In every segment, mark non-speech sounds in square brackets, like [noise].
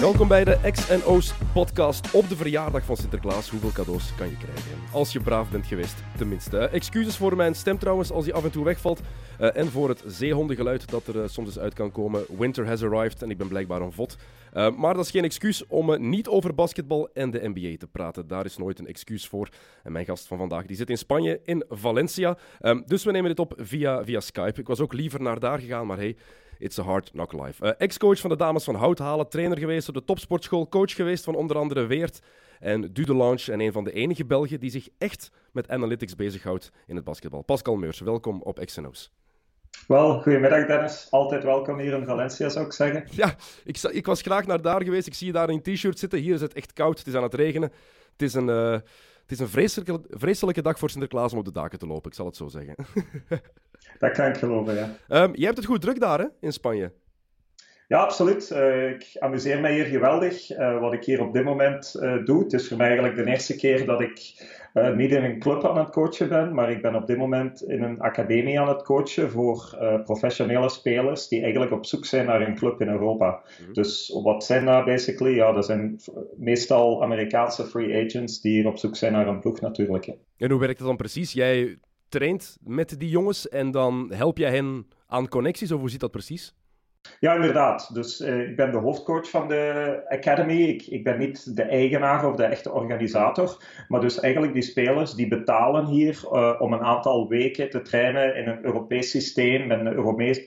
Welkom bij de X&O's podcast op de verjaardag van Sinterklaas. Hoeveel cadeaus kan je krijgen? Als je braaf bent geweest, tenminste. Excuses voor mijn stem trouwens, als die af en toe wegvalt. Eh, en voor het zeehondengeluid dat er eh, soms eens uit kan komen. Winter has arrived en ik ben blijkbaar een vod. Eh, maar dat is geen excuus om niet over basketbal en de NBA te praten. Daar is nooit een excuus voor. En mijn gast van vandaag die zit in Spanje, in Valencia. Ehm, dus we nemen dit op via, via Skype. Ik was ook liever naar daar gegaan, maar hey... It's a hard knock life. Eh, Ex-coach van de dames van Houthalen, trainer geweest op de topsportschool, coach geweest van onder andere Weert en Dudelange en een van de enige Belgen die zich echt met analytics bezighoudt in het basketbal. Pascal Meurs, welkom op XNO's. Wel, goedemiddag Dennis. Altijd welkom hier in Valencia, zou ik zeggen. Ja, ik, ik was graag naar daar geweest. Ik zie je daar in een t-shirt zitten. Hier is het echt koud. Het is aan het regenen. Het is een, eh, het is een vreselijke, vreselijke dag voor Sinterklaas om op de daken te lopen, ik zal het zo zeggen. [laughs] Dat kan ik geloven, ja. Ehm, jij hebt het goed druk daar, hè, in Spanje. Ja, absoluut. Eh, ik amuseer mij hier geweldig. eh, wat ik hier op dit moment eh, doe. Het is voor mij eigenlijk de eerste keer dat ik niet in een club aan het coachen ben, maar ik ben op dit moment in een academie aan het coachen voor professionele spelers die eigenlijk op zoek zijn naar een club in Europa. Dus wat zijn dat basically? Ja, dat zijn meestal Amerikaanse free agents die hier op zoek zijn naar een ploeg natuurlijk. En hoe werkt dat dan precies? Jij traint met die jongens en dan help jij hen aan connecties, of hoe zit dat precies? Ja, inderdaad. Dus eh, ik ben de hoofdcoach van de Academy. Ik, ik ben niet de eigenaar of de echte organisator. Maar dus eigenlijk die spelers die betalen hier eh, om een aantal weken te trainen in een Europees systeem met een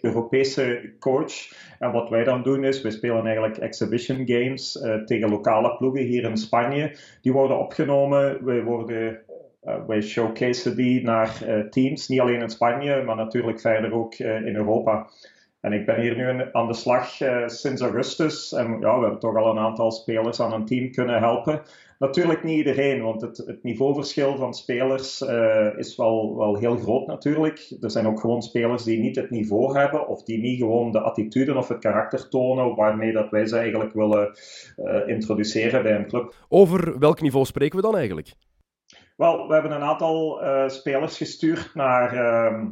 Europese coach. En wat wij dan doen is, we spelen eigenlijk exhibition games eh, tegen lokale ploegen hier in Spanje. Die worden opgenomen. We worden wij showcaseen die naar teams, niet alleen in Spanje, maar natuurlijk verder ook in Europa. En ik ben hier nu aan de slag eh, sinds augustus. En ja, we hebben toch al een aantal spelers aan een team kunnen helpen. Natuurlijk niet iedereen, want het, het niveauverschil van spelers eh, is wel, wel heel groot natuurlijk. Er zijn ook gewoon spelers die niet het niveau hebben of die niet gewoon de attitude of het karakter tonen waarmee dat wij ze eigenlijk willen eh, introduceren bij een club. Over welk niveau spreken we dan eigenlijk? Wel, we hebben een aantal spelers gestuurd naar, ehm,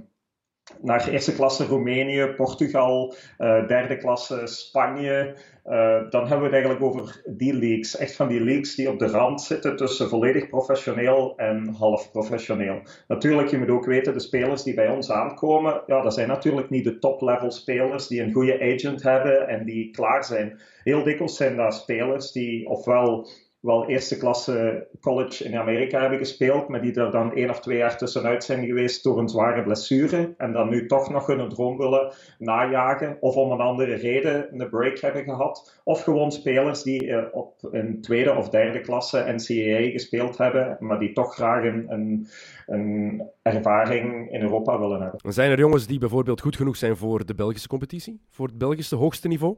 naar eerste klasse Roemenië, Portugal, eh, derde klasse Spanje. Eh, dan hebben we het eigenlijk over die leagues. Echt van die leagues die op de rand zitten tussen volledig professioneel en half professioneel. Natuurlijk, je moet ook weten, de spelers die bij ons aankomen, ja, dat zijn natuurlijk niet de top-level spelers die een goede agent hebben en die klaar zijn. Heel dikwijls zijn dat spelers die ofwel wel eerste klasse college in Amerika hebben gespeeld, maar die er dan één of twee jaar tussenuit zijn geweest door een zware blessure en dan nu toch nog hun droom willen najagen of om een andere reden een break hebben gehad. Of gewoon spelers die eh, op een tweede of derde klasse NCAA gespeeld hebben, maar die toch graag een, een, een ervaring in Europa willen hebben. Zijn er jongens die bijvoorbeeld goed genoeg zijn voor de Belgische competitie? Voor het Belgische hoogste niveau?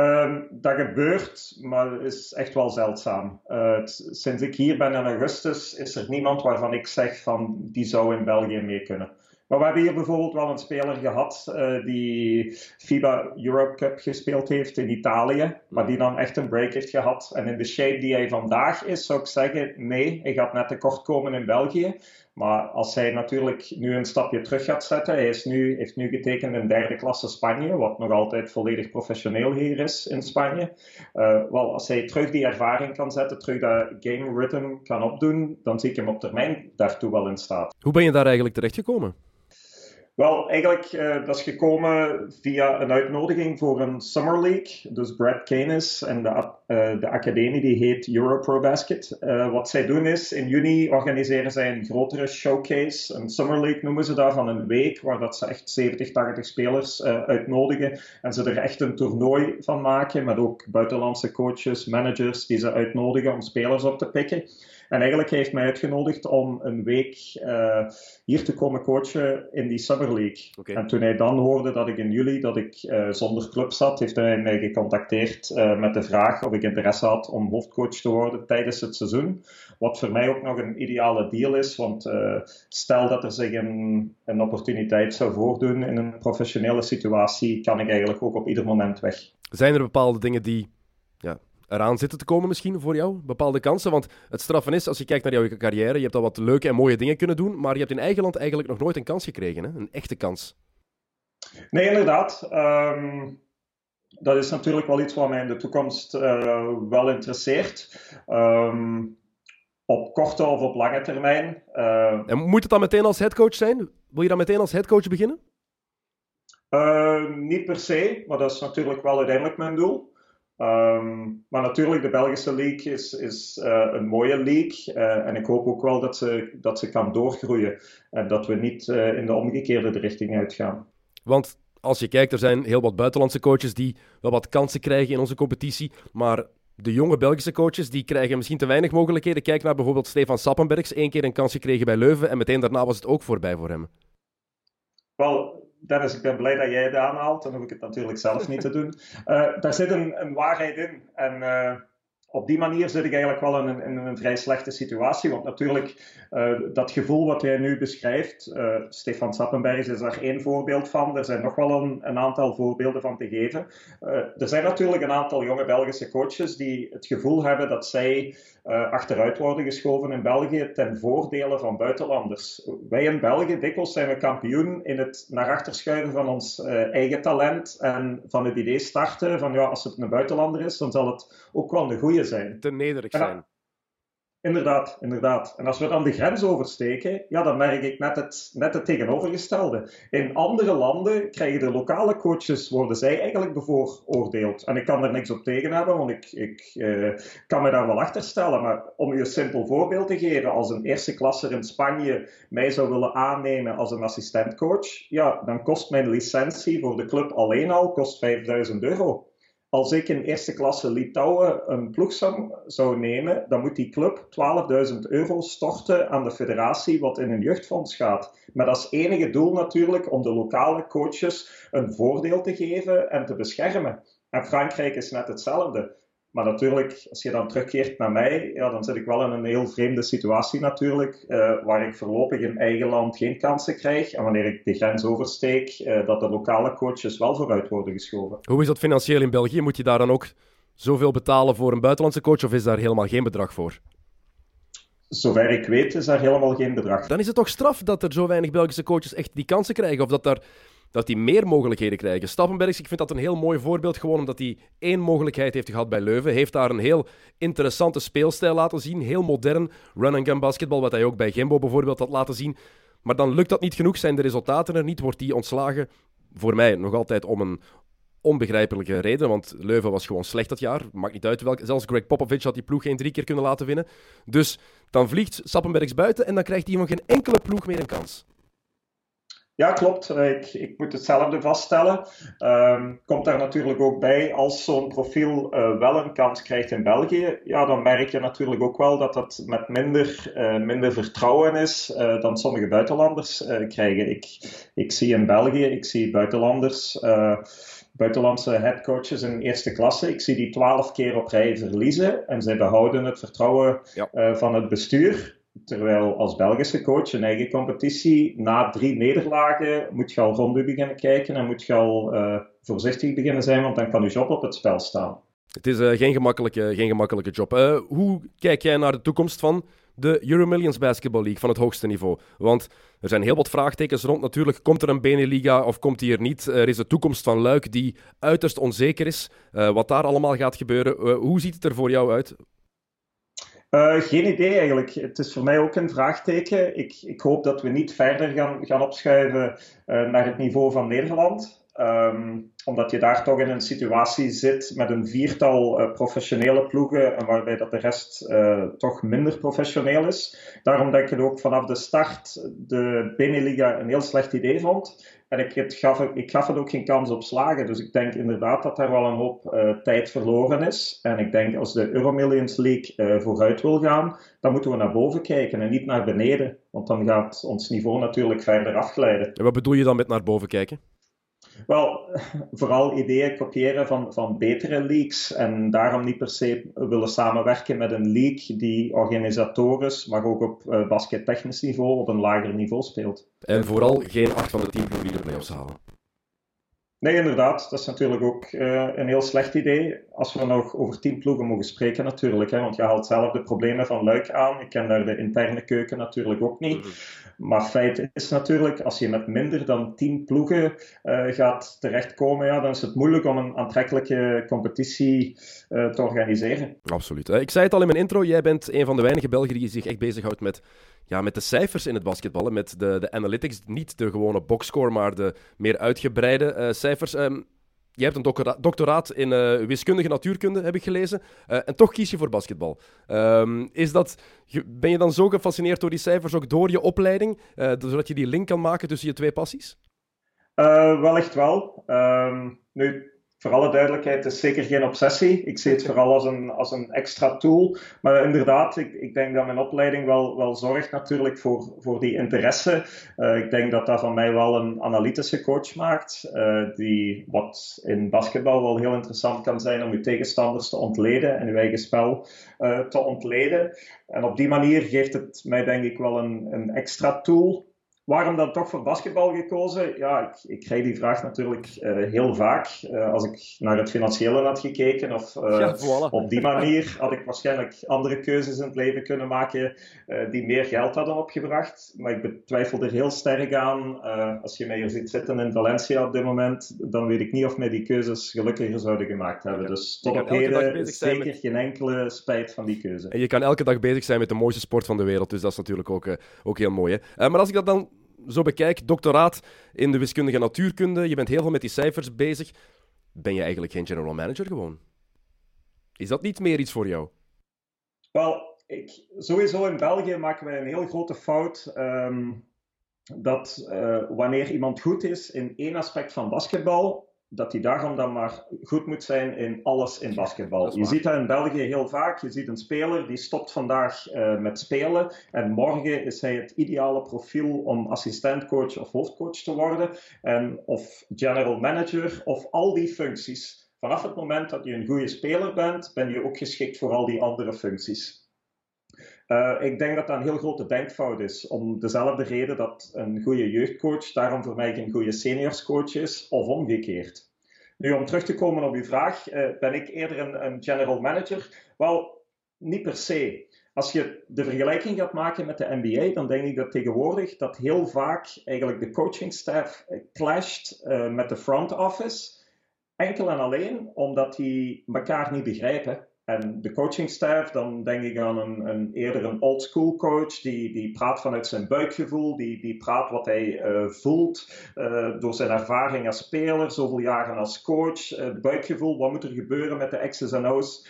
Ehm, dat gebeurt, maar is echt wel zeldzaam. Eh, sinds ik hier ben in augustus is er niemand waarvan ik zeg van die zou in België mee kunnen. Maar we hebben hier bijvoorbeeld wel een speler gehad eh, die FIBA Europe Cup gespeeld heeft in Italië, maar die dan echt een break heeft gehad. En in de shape die hij vandaag is, zou ik zeggen, nee, hij gaat net tekort komen in België. Maar als hij natuurlijk nu een stapje terug gaat zetten, hij is nu, heeft nu getekend in derde klasse Spanje, wat nog altijd volledig professioneel hier is in Spanje. Eh, wel, als hij terug die ervaring kan zetten, terug dat game rhythm kan opdoen, dan zie ik hem op termijn daartoe wel in staat. Hoe ben je daar eigenlijk terechtgekomen? Wel, eigenlijk eh, dat is gekomen via een uitnodiging voor een Summer League. Dus Brad Canis en de, eh, de academie die heet Europro Basket. Eh, wat zij doen is, in juni organiseren zij een grotere showcase. Een Summer League noemen ze dat, van een week, waar dat ze echt 70, 80 spelers uitnodigen. En ze er echt een toernooi van maken, met ook buitenlandse coaches, managers, die ze uitnodigen om spelers op te pikken. En eigenlijk heeft mij uitgenodigd om een week eh, hier te komen coachen in die Summer League. En toen hij dan hoorde dat ik in juli dat ik zonder club zat, heeft hij mij gecontacteerd met de vraag of ik interesse had om hoofdcoach te worden tijdens het seizoen. Wat voor mij ook nog een ideale deal is, want stel dat er zich een, een opportuniteit zou voordoen in een professionele situatie, kan ik eigenlijk ook op ieder moment weg. Zijn er bepaalde dingen die ja, eraan zitten te komen misschien voor jou? Bepaalde kansen? Want het straffen is, als je kijkt naar jouw carrière, je hebt al wat leuke en mooie dingen kunnen doen, maar je hebt in eigen land eigenlijk nog nooit een kans gekregen, hè? een echte kans. Nee, inderdaad. Ehm, dat is natuurlijk wel iets wat mij in de toekomst uh, wel interesseert. Ehm, op korte of op lange termijn. Uh, en moet het dan meteen als headcoach zijn? Wil je dan meteen als headcoach beginnen? Uh, niet per se, maar dat is natuurlijk wel uiteindelijk mijn doel. Um, maar natuurlijk, de Belgische league is, is uh, een mooie league. Uh, en ik hoop ook wel dat ze, dat ze kan doorgroeien. En dat we niet uh, in de omgekeerde richting uitgaan. Want als je kijkt, er zijn heel wat buitenlandse coaches die wel wat kansen krijgen in onze competitie. Maar de jonge Belgische coaches die krijgen misschien te weinig mogelijkheden. Kijk naar bijvoorbeeld Stefan Sappenbergs. Eén keer een kans gekregen bij Leuven en meteen daarna was het ook voorbij voor hem. Wel, Dennis, ik ben blij dat jij het aanhaalt. Dan hoef ik het natuurlijk zelf niet te doen. Uh, daar zit een, een, waarheid in. En uh, op die manier zit ik eigenlijk wel in een, een vrij slechte situatie. Want natuurlijk, uh, dat gevoel wat jij nu beschrijft, uh, Stefan Sappenberg is daar één voorbeeld van. Er zijn nog wel een, een aantal voorbeelden van te geven. Uh, er zijn natuurlijk een aantal jonge Belgische coaches die het gevoel hebben dat zij achteruit worden geschoven in België ten voordele van buitenlanders. Wij in België, dikwijls zijn we kampioen in het naar achter schuiven van ons eigen talent en van het idee starten van ja, als het een buitenlander is, dan zal het ook wel een goede zijn. Te nederig zijn. Inderdaad, inderdaad. En als we dan de grens oversteken, ja, dan merk ik net het, net het tegenovergestelde. In andere landen krijgen de lokale coaches, worden zij eigenlijk bevooroordeeld. En ik kan er niks op tegen hebben, want ik, ik uh, kan me daar wel achter stellen. Maar om u een simpel voorbeeld te geven, als een eerste klasser in Spanje mij zou willen aannemen als een assistentcoach, ja, dan kost mijn licentie voor de club alleen al kost 5000 euro als ik in eerste klasse Litouwen een ploeg zou, nemen, dan moet die club 12.000 euro storten aan de federatie, wat in een jeugdfonds gaat. Met als enige doel natuurlijk om de lokale coaches een voordeel te geven en te beschermen. En Frankrijk is net hetzelfde. Maar natuurlijk, als je dan terugkeert naar mij, ja, dan zit ik wel in een heel vreemde situatie natuurlijk, uh, waar ik voorlopig in eigen land geen kansen krijg. En wanneer ik de grens oversteek, uh, dat de lokale coaches wel vooruit worden geschoven. Hoe is dat financieel in België? Moet je daar dan ook zoveel betalen voor een buitenlandse coach, of is daar helemaal geen bedrag voor? Zover ik weet is daar helemaal geen bedrag. Dan is het toch straf dat er zo weinig Belgische coaches echt die kansen krijgen, of dat daar dat die meer mogelijkheden krijgen. Stappenbergs, ik vind dat een heel mooi voorbeeld, gewoon omdat hij één mogelijkheid heeft gehad bij Leuven. Heeft daar een heel interessante speelstijl laten zien, heel modern run-and-gun basketbal, wat hij ook bij Gembo bijvoorbeeld had laten zien. Maar dan lukt dat niet genoeg, zijn de resultaten er niet, wordt die ontslagen. Voor mij nog altijd om een onbegrijpelijke reden, want Leuven was gewoon slecht dat jaar. Maakt niet uit welke. Zelfs Greg Popovich had die ploeg geen drie keer kunnen laten winnen. Dus dan vliegt Stappenbergs buiten en dan krijgt hij van geen enkele ploeg meer een kans. Ja, klopt. Ik, ik moet hetzelfde vaststellen. Um, komt daar natuurlijk ook bij, als zo'n profiel uh, wel een kans krijgt in België, ja, dan merk je natuurlijk ook wel dat dat met minder, uh, minder vertrouwen is uh, dan sommige buitenlanders krijgen. Ik, ik zie in België, ik zie buitenlanders, buitenlandse headcoaches in eerste klasse, ik zie die twaalf keer op rij verliezen en zij behouden het vertrouwen ja. van het bestuur. Terwijl als Belgische coach een eigen competitie, na drie nederlagen, moet je al rond beginnen kijken en moet je al uh, voorzichtig beginnen zijn, want dan kan je job op het spel staan. Het is uh, geen, gemakkelijke, geen gemakkelijke job. Uh, hoe kijk jij naar de toekomst van de Euromillions Basketball League van het hoogste niveau? Want er zijn heel wat vraagtekens rond. Natuurlijk, komt er een Beneliga of komt die er niet? Er is de toekomst van Luik die uiterst onzeker is. wat daar allemaal gaat gebeuren. hoe ziet het er voor jou uit? Uh, geen idee eigenlijk. Het is voor mij ook een vraagteken. Ik, ik hoop dat we niet verder gaan, gaan opschuiven uh, naar het niveau van Nederland. Ehm, omdat je daar toch in een situatie zit met een viertal uh, professionele ploegen en waarbij dat de rest toch minder professioneel is. Daarom denk ik ook vanaf de start de Beneliga een heel slecht idee vond. En ik, het gaf, ik gaf het ook geen kans op slagen. Dus ik denk inderdaad dat daar wel een hoop uh, tijd verloren is. En ik denk als de Euromillions League vooruit wil gaan, dan moeten we naar boven kijken en niet naar beneden. Want dan gaat ons niveau natuurlijk verder afglijden. En wat bedoel je dan met naar boven kijken? Wel, vooral ideeën kopiëren van, van betere leagues en daarom niet per se willen samenwerken met een league die organisatorisch, maar ook op uh, baskettechnisch niveau op een lager niveau speelt. En vooral geen acht van de tien ploegen die de playoffs halen. Nee, inderdaad. Dat is natuurlijk ook uh, een heel slecht idee. Als we nog over tien ploegen mogen spreken, natuurlijk. Hè, want je haalt zelf de problemen van Luik aan. Ik ken daar de interne keuken natuurlijk ook niet. Maar feit is natuurlijk, als je met minder dan tien ploegen uh, gaat terechtkomen, ja, dan is het moeilijk om een aantrekkelijke competitie uh, te organiseren. Absoluut. Ik zei het al in mijn intro, jij bent een van de weinige Belgen die zich echt bezighoudt met ja, met de cijfers in het basketballen, met de, de analytics. Niet de gewone boxscore, maar de meer uitgebreide cijfers. Um, je hebt een doctoraat in uh, wiskundige natuurkunde, heb ik gelezen. Uh, en toch kies je voor basketbal. Um, is dat, ben je dan zo gefascineerd door die cijfers, ook door je opleiding, zodat je die link kan maken tussen je twee passies? wel echt wel. Um, voor alle duidelijkheid, het is zeker geen obsessie. Ik zie het vooral als een, als een extra tool. Maar inderdaad, ik, ik denk dat mijn opleiding wel, wel zorgt natuurlijk voor, voor die interesse. Uh, ik denk dat dat van mij wel een analytische coach maakt. Uh, die wat in basketbal wel heel interessant kan zijn om je tegenstanders te ontleden en je eigen spel uh, te ontleden. En op die manier geeft het mij denk ik wel een, een extra tool Waarom dan toch voor basketbal gekozen? Ja, ik, ik krijg die vraag natuurlijk uh, heel vaak. Uh, als ik naar het financiële had gekeken, of uh, ja, voilà. op die manier had ik waarschijnlijk andere keuzes in het leven kunnen maken die meer geld hadden opgebracht. Maar ik betwijfel er heel sterk aan. als je mij hier ziet zitten in Valencia op dit moment, dan weet ik niet of mij die keuzes gelukkiger zouden gemaakt hebben. Dus tot op heden zeker met... geen enkele spijt van die keuze. En je kan elke dag bezig zijn met de mooiste sport van de wereld, dus dat is natuurlijk ook, ook heel mooi. Hè? maar als ik dat dan zo bekijk, doctoraat in de wiskundige natuurkunde, je bent heel veel met die cijfers bezig. Ben je eigenlijk geen general manager gewoon? Is dat niet meer iets voor jou? Wel, sowieso in België maken wij een heel grote fout. Um, dat uh, wanneer iemand goed is in één aspect van basketbal, dat hij daarom dan maar goed moet zijn in alles in basketbal. Je ziet dat in België heel vaak. Je ziet een speler die stopt vandaag uh, met spelen en morgen is hij het ideale profiel om assistentcoach of hoofdcoach te worden. En of general manager of al die functies. Vanaf het moment dat je een goede speler bent, ben je ook geschikt voor al die andere functies. Uh, ik denk dat dat een heel grote denkfout is. Om dezelfde reden dat een goede jeugdcoach daarom voor mij geen goede seniorscoach is, of omgekeerd. Nu, om terug te komen op uw vraag, uh, ben ik eerder een, general manager? Wel, niet per se. Als je de vergelijking gaat maken met de NBA, dan denk ik dat tegenwoordig dat heel vaak eigenlijk de coachingstaff clasht uh, met de front office. Enkel en alleen omdat die elkaar niet begrijpen. En de coachingstaff, dan denk ik aan een, een eerder een old school coach, die, die praat vanuit zijn buikgevoel, die, die praat wat hij uh, voelt uh, door zijn ervaring als speler, zoveel jaren als coach, uh, buikgevoel, wat moet er gebeuren met de X's en O's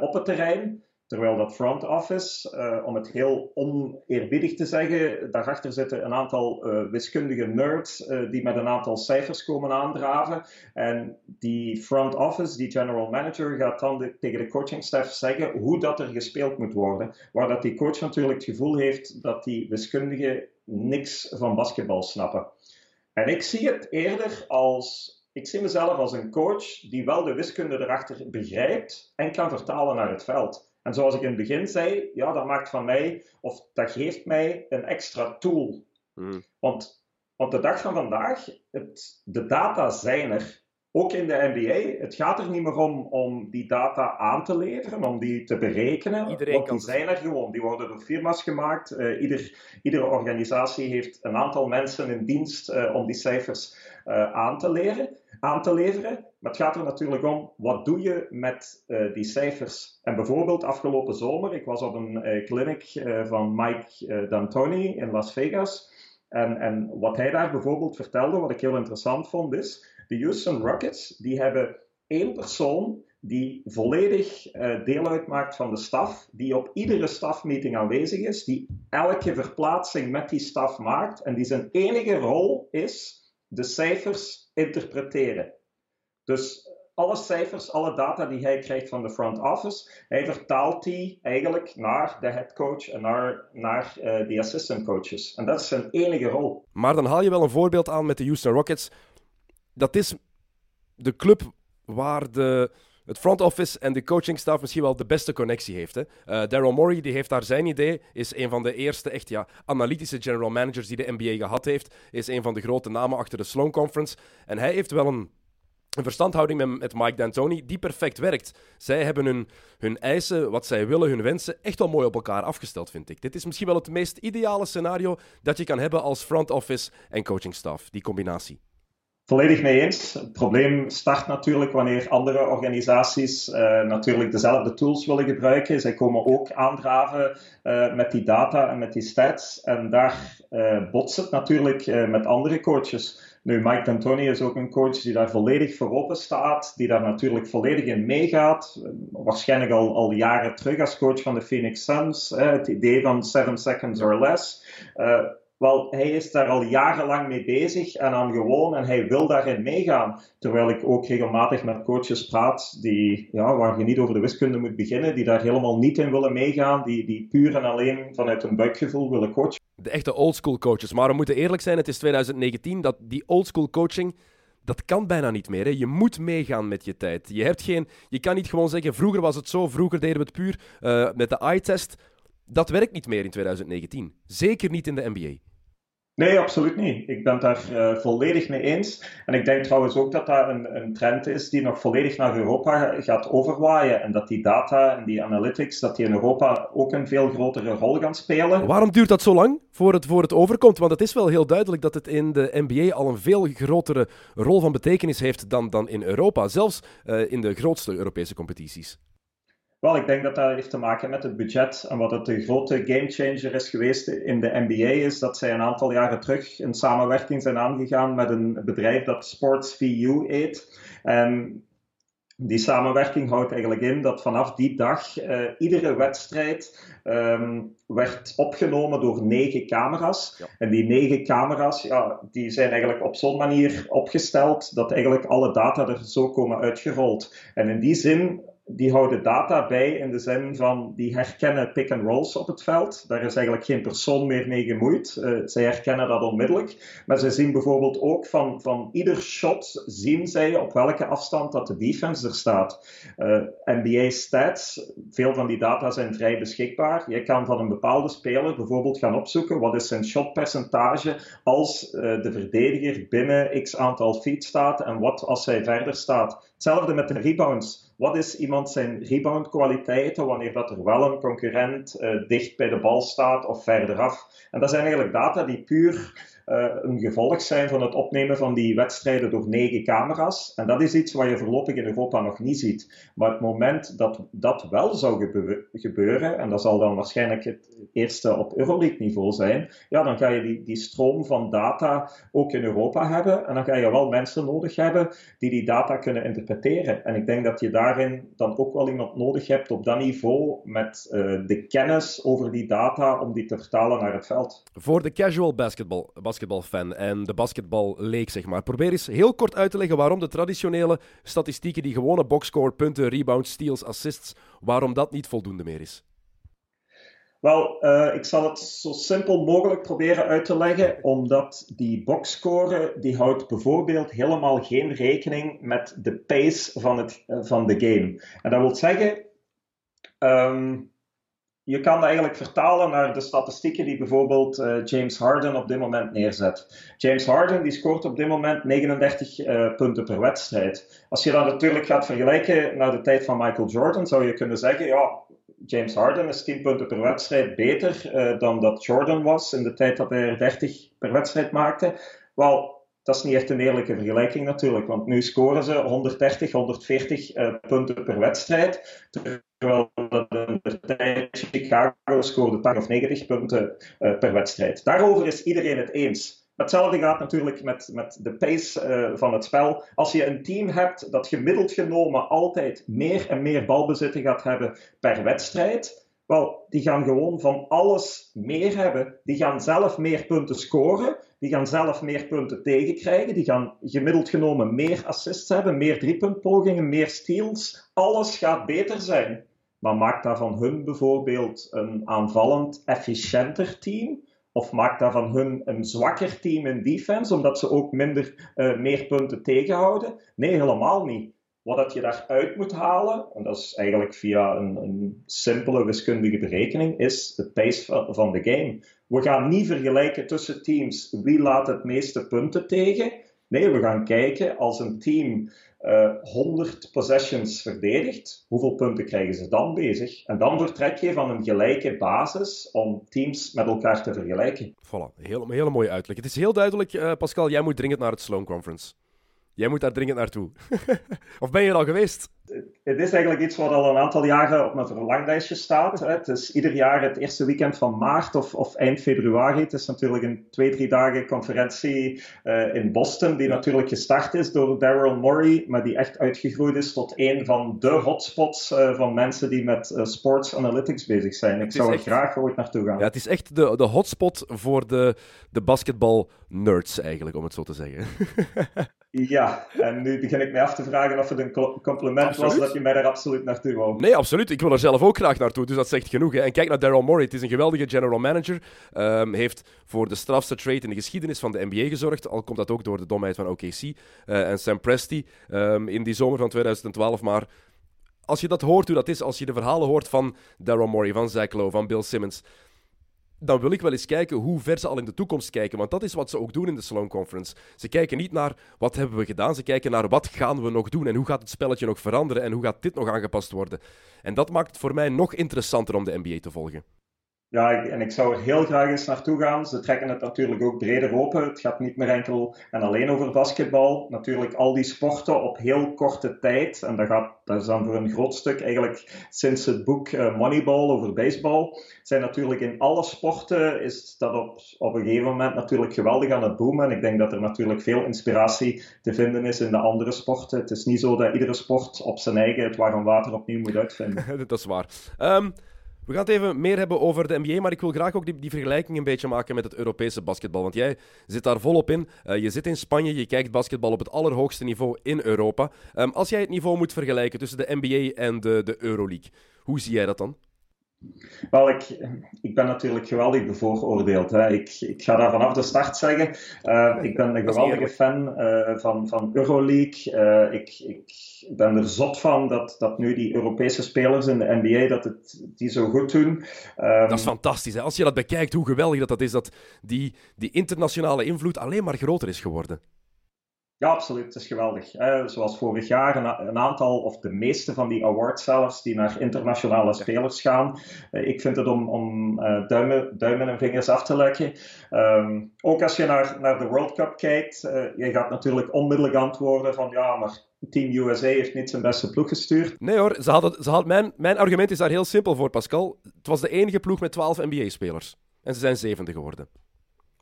op het terrein. Terwijl dat front office, uh, om het heel oneerbiedig te zeggen, daarachter zitten een aantal uh, wiskundige nerds uh, die met een aantal cijfers komen aandraven. En die front office, die general manager, gaat dan tegen de coachingstaff zeggen hoe dat er gespeeld moet worden. Waar dat die coach natuurlijk het gevoel heeft dat die wiskundigen niks van basketbal snappen. En ik zie het eerder als ik zie mezelf als een coach die wel de wiskunde erachter begrijpt en kan vertalen naar het veld. En zoals ik in het begin zei, ja, dat maakt van mij, of dat geeft mij een extra tool. Hmm. Want, want de dag van vandaag, het, de data zijn er. Ook in de NBA. Het gaat er niet meer om om die data aan te leveren, om die te berekenen. Iedereen want die zijn er gewoon. Die worden door firma's gemaakt. Uh, ieder, iedere organisatie heeft een aantal mensen in dienst uh, om die cijfers uh, aan te leren aan te leveren. Maar het gaat er natuurlijk om, wat doe je met uh, die cijfers? En bijvoorbeeld afgelopen zomer, ik was op een uh, clinic uh, van Mike D'Antoni in Las Vegas. En, en wat hij daar bijvoorbeeld vertelde, wat ik heel interessant vond, is De Houston Rockets die hebben één persoon die volledig deel uitmaakt van de staf, die op iedere stafmeeting aanwezig is, die elke verplaatsing met die staf maakt en die zijn enige rol is de cijfers interpreteren. Dus alle cijfers, alle data die hij krijgt van de front office, hij vertaalt die eigenlijk naar de head coach en naar, naar uh, de assistant coaches. En dat is zijn enige rol. Maar dan haal je wel een voorbeeld aan met de Houston Rockets. Dat is de club waar de, het front office en de coaching staff misschien wel de beste connectie heeft. Hè? Uh, Daryl Morey die heeft daar zijn idee, is een van de eerste echt ja, analytische general managers die de NBA gehad heeft, is een van de grote namen achter de Sloan Conference. En hij heeft wel een een verstandhouding met, met Mike D'Antoni die perfect werkt. Zij hebben hun, hun eisen, wat zij willen, hun wensen echt wel mooi op elkaar afgesteld, vind ik. Dit is misschien wel het meest ideale scenario dat je kan hebben als front office en coaching staff, die combinatie. Volledig mee eens. Het probleem start natuurlijk wanneer andere organisaties uh, natuurlijk dezelfde tools willen gebruiken. Zij komen ook aandraven uh, met die data en met die stats. En daar uh, botst het natuurlijk met andere coaches. Nu, Mike D'Antoni is ook een coach die daar volledig voor open staat, die daar natuurlijk volledig in meegaat. Waarschijnlijk al, al jaren terug als coach van de Phoenix Suns. het idee van 7 seconds or less. Uh, wel, hij is daar al jarenlang mee bezig en aan gewoon en hij wil daarin meegaan. Terwijl ik ook regelmatig met coaches praat die, ja, waar je niet over de wiskunde moet beginnen, die daar helemaal niet in willen meegaan, die, die puur en alleen vanuit hun buikgevoel willen coachen. De echte oldschool coaches. Maar we moeten eerlijk zijn, het is 2019, dat die oldschool coaching, dat kan bijna niet meer. Hè. Je moet meegaan met je tijd. Je, hebt geen, je kan niet gewoon zeggen, vroeger was het zo, vroeger deden we het puur uh, met de eye-test. Dat werkt niet meer in 2019. Zeker niet in de NBA. Nee, absoluut niet. Ik ben daar uh, volledig mee eens. En ik denk trouwens ook dat dat een, een, trend is die nog volledig naar Europa gaat overwaaien. En dat die data en die analytics, dat die in Europa ook een veel grotere rol gaan spelen. Waarom duurt dat zo lang voor het, voor het overkomt? Want het is wel heel duidelijk dat het in de NBA al een veel grotere rol van betekenis heeft dan, dan in Europa. Zelfs uh, in de grootste Europese competities. Wel, ik denk dat dat heeft te maken met het budget. En wat het de grote gamechanger is geweest in de NBA, is dat zij een aantal jaren terug een samenwerking zijn aangegaan met een bedrijf dat Sports VU heet. En die samenwerking houdt eigenlijk in dat vanaf die dag uh, iedere wedstrijd um, werd opgenomen door negen camera's. Ja. En die negen camera's, ja, die zijn eigenlijk op zo'n manier opgesteld dat eigenlijk alle data er zo komen uitgerold. En in die zin die houden data bij in de zin van die herkennen pick-and-rolls op het veld. Daar is eigenlijk geen persoon meer mee gemoeid. Uh, zij herkennen dat onmiddellijk. Maar ze zien bijvoorbeeld ook van, van ieder shot, zien zij op welke afstand dat de defense er staat. Eh, NBA stats, veel van die data zijn vrij beschikbaar. Je kan van een bepaalde speler bijvoorbeeld gaan opzoeken wat is zijn shotpercentage als uh, de verdediger binnen x aantal feet staat en wat als hij verder staat. Hetzelfde met de rebounds. Wat is iemand zijn rebound kwaliteiten wanneer dat er wel een concurrent uh, dicht bij de bal staat of verderaf? En dat zijn eigenlijk data die puur een gevolg zijn van het opnemen van die wedstrijden door negen camera's. En dat is iets wat je voorlopig in Europa nog niet ziet. Maar het moment dat dat wel zou gebeuren, en dat zal dan waarschijnlijk het eerste op Euroleague-niveau zijn, ja, dan ga je die, die stroom van data ook in Europa hebben. En dan ga je wel mensen nodig hebben die die data kunnen interpreteren. En ik denk dat je daarin dan ook wel iemand nodig hebt op dat niveau met uh, de kennis over die data om die te vertalen naar het veld. Voor de casual basketball basketbalfan en de basketballeek, zeg maar. Probeer eens heel kort uit te leggen waarom de traditionele statistieken, die gewone boxscore, punten, rebounds, steals, assists, waarom dat niet voldoende meer is. Wel, uh, ik zal het zo simpel mogelijk proberen uit te leggen, omdat die boxscore, die houdt bijvoorbeeld helemaal geen rekening met de pace van, het, uh, van de game. En dat wil zeggen, um, je kan dat eigenlijk vertalen naar de statistieken die bijvoorbeeld uh, James Harden op dit moment neerzet. James Harden die scoort op dit moment 39 uh, eh, punten per wedstrijd. Als je dat natuurlijk gaat vergelijken naar de tijd van Michael Jordan, zou je kunnen zeggen, ja, James Harden is 10 punten per wedstrijd beter uh, dan dat Jordan was in de tijd dat hij er 30 per wedstrijd maakte. Wel, dat is niet echt een eerlijke vergelijking natuurlijk, want nu scoren ze 130, 140 uh, punten per wedstrijd, terwijl de tijd Chicago scoorde 80 of 90 punten uh, per wedstrijd. Daarover is iedereen het eens. Hetzelfde gaat natuurlijk met, met de pace uh, van het spel. Als je een team hebt dat gemiddeld genomen altijd meer en meer balbezitten gaat hebben per wedstrijd, wel, die gaan gewoon van alles meer hebben. Die gaan zelf meer punten scoren. Die gaan zelf meer punten tegenkrijgen. Die gaan gemiddeld genomen meer assists hebben, meer driepuntpogingen, meer steals. Alles gaat beter zijn. Maar maakt dat van hun bijvoorbeeld een aanvallend efficiënter team? Of maakt dat van hun een zwakker team in defense, omdat ze ook minder, uh, meer punten tegenhouden? Nee, helemaal niet. Wat dat je daaruit moet halen, en dat is eigenlijk via een, een simpele wiskundige berekening, is de pace van de game. We gaan niet vergelijken tussen teams wie laat het meeste punten tegen. Nee, we gaan kijken als een team uh, eh, 100 possessions verdedigt, hoeveel punten krijgen ze dan bezig? En dan vertrek je van een gelijke basis om teams met elkaar te vergelijken. Voilà, heel, hele mooie uitleg. Het is heel duidelijk, uh, Pascal, jij moet dringend naar het Sloan Conference. Jij moet daar dringend naartoe. [laughs] of ben je er al geweest? Het is eigenlijk iets wat al een aantal jaren op mijn verlanglijstje staat. Het is ieder jaar het eerste weekend van maart of, of eind februari. Het is natuurlijk een twee, drie dagen conferentie uh, in Boston, die natuurlijk gestart is door Daryl Morey, maar die echt uitgegroeid is tot een van de hotspots uh, van mensen die met uh, sports analytics bezig zijn. Ik zou er graag ooit naartoe gaan. Ja, het is echt de, de hotspot voor de, de basketbal-nerds, eigenlijk, om het zo te zeggen. [laughs] Ja, en nu begin ik mij af te vragen of het een compliment was dat je mij daar absoluut naartoe wou. Nee, absoluut. Ik wil er zelf ook graag naartoe, dus dat zegt genoeg. Hè. En kijk naar Daryl Morey. Het is een geweldige general manager. Um, heeft voor de strafste trade in de geschiedenis van de NBA gezorgd. Al komt dat ook door de domheid van OKC uh, en Sam Presti um, in die zomer van 2012. Maar als je dat hoort, hoe dat is, als je de verhalen hoort van Daryl Morey, van Zach Lowe, van Bill Simmons dan wil ik wel eens kijken hoe ver ze al in de toekomst kijken. Want dat is wat ze ook doen in de Sloan Conference. Ze kijken niet naar wat hebben we gedaan, ze kijken naar wat gaan we nog doen en hoe gaat het spelletje nog veranderen en hoe gaat dit nog aangepast worden. En dat maakt het voor mij nog interessanter om de NBA te volgen. Ja, en ik zou er heel graag eens naartoe gaan. Ze trekken het natuurlijk ook breder open. Het gaat niet meer enkel en alleen over basketbal. Natuurlijk al die sporten op heel korte tijd. En dat, gaat, dat is dan voor een groot stuk eigenlijk sinds het boek uh, Moneyball over baseball. Zijn natuurlijk in alle sporten is dat op, op een gegeven moment natuurlijk geweldig aan het boomen. En ik denk dat er natuurlijk veel inspiratie te vinden is in de andere sporten. Het is niet zo dat iedere sport op zijn eigen het warm water opnieuw moet uitvinden. [laughs] dat is waar. Um... We gaan het even meer hebben over de NBA, maar ik wil graag ook die, die vergelijking een beetje maken met het Europese basketbal. Want jij zit daar volop in. Uh, je zit in Spanje, je kijkt basketbal op het allerhoogste niveau in Europa. Um, als jij het niveau moet vergelijken tussen de NBA en de, de Euroleague, hoe zie jij dat dan? Wel, ik, ik ben natuurlijk geweldig bevooroordeeld. Hè. Ik, ik ga daar vanaf de start zeggen. Uh, ik ben een geweldige fan uh, van, van Euroleague. Uh, ik, ik ben er zot van dat, dat nu die Europese spelers in de NBA dat het, die zo goed doen. Um, dat is fantastisch. Hè? Als je dat bekijkt, hoe geweldig dat, dat is, dat die, die internationale invloed alleen maar groter is geworden. Ja, absoluut. Het is geweldig. zoals vorig jaar, een, een, aantal, of de meeste van die awards zelfs, die naar internationale spelers gaan. Uh, ik vind het om, om uh, duimen, duimen en vingers af te leggen. Um, ook als je naar, naar de World Cup kijkt, uh, je gaat natuurlijk onmiddellijk antwoorden van ja, maar Team USA heeft niet zijn beste ploeg gestuurd. Nee hoor, ze hadden, ze hadden, mijn, mijn argument is daar heel simpel voor, Pascal. Het was de enige ploeg met 12 NBA-spelers. En ze zijn zevende geworden.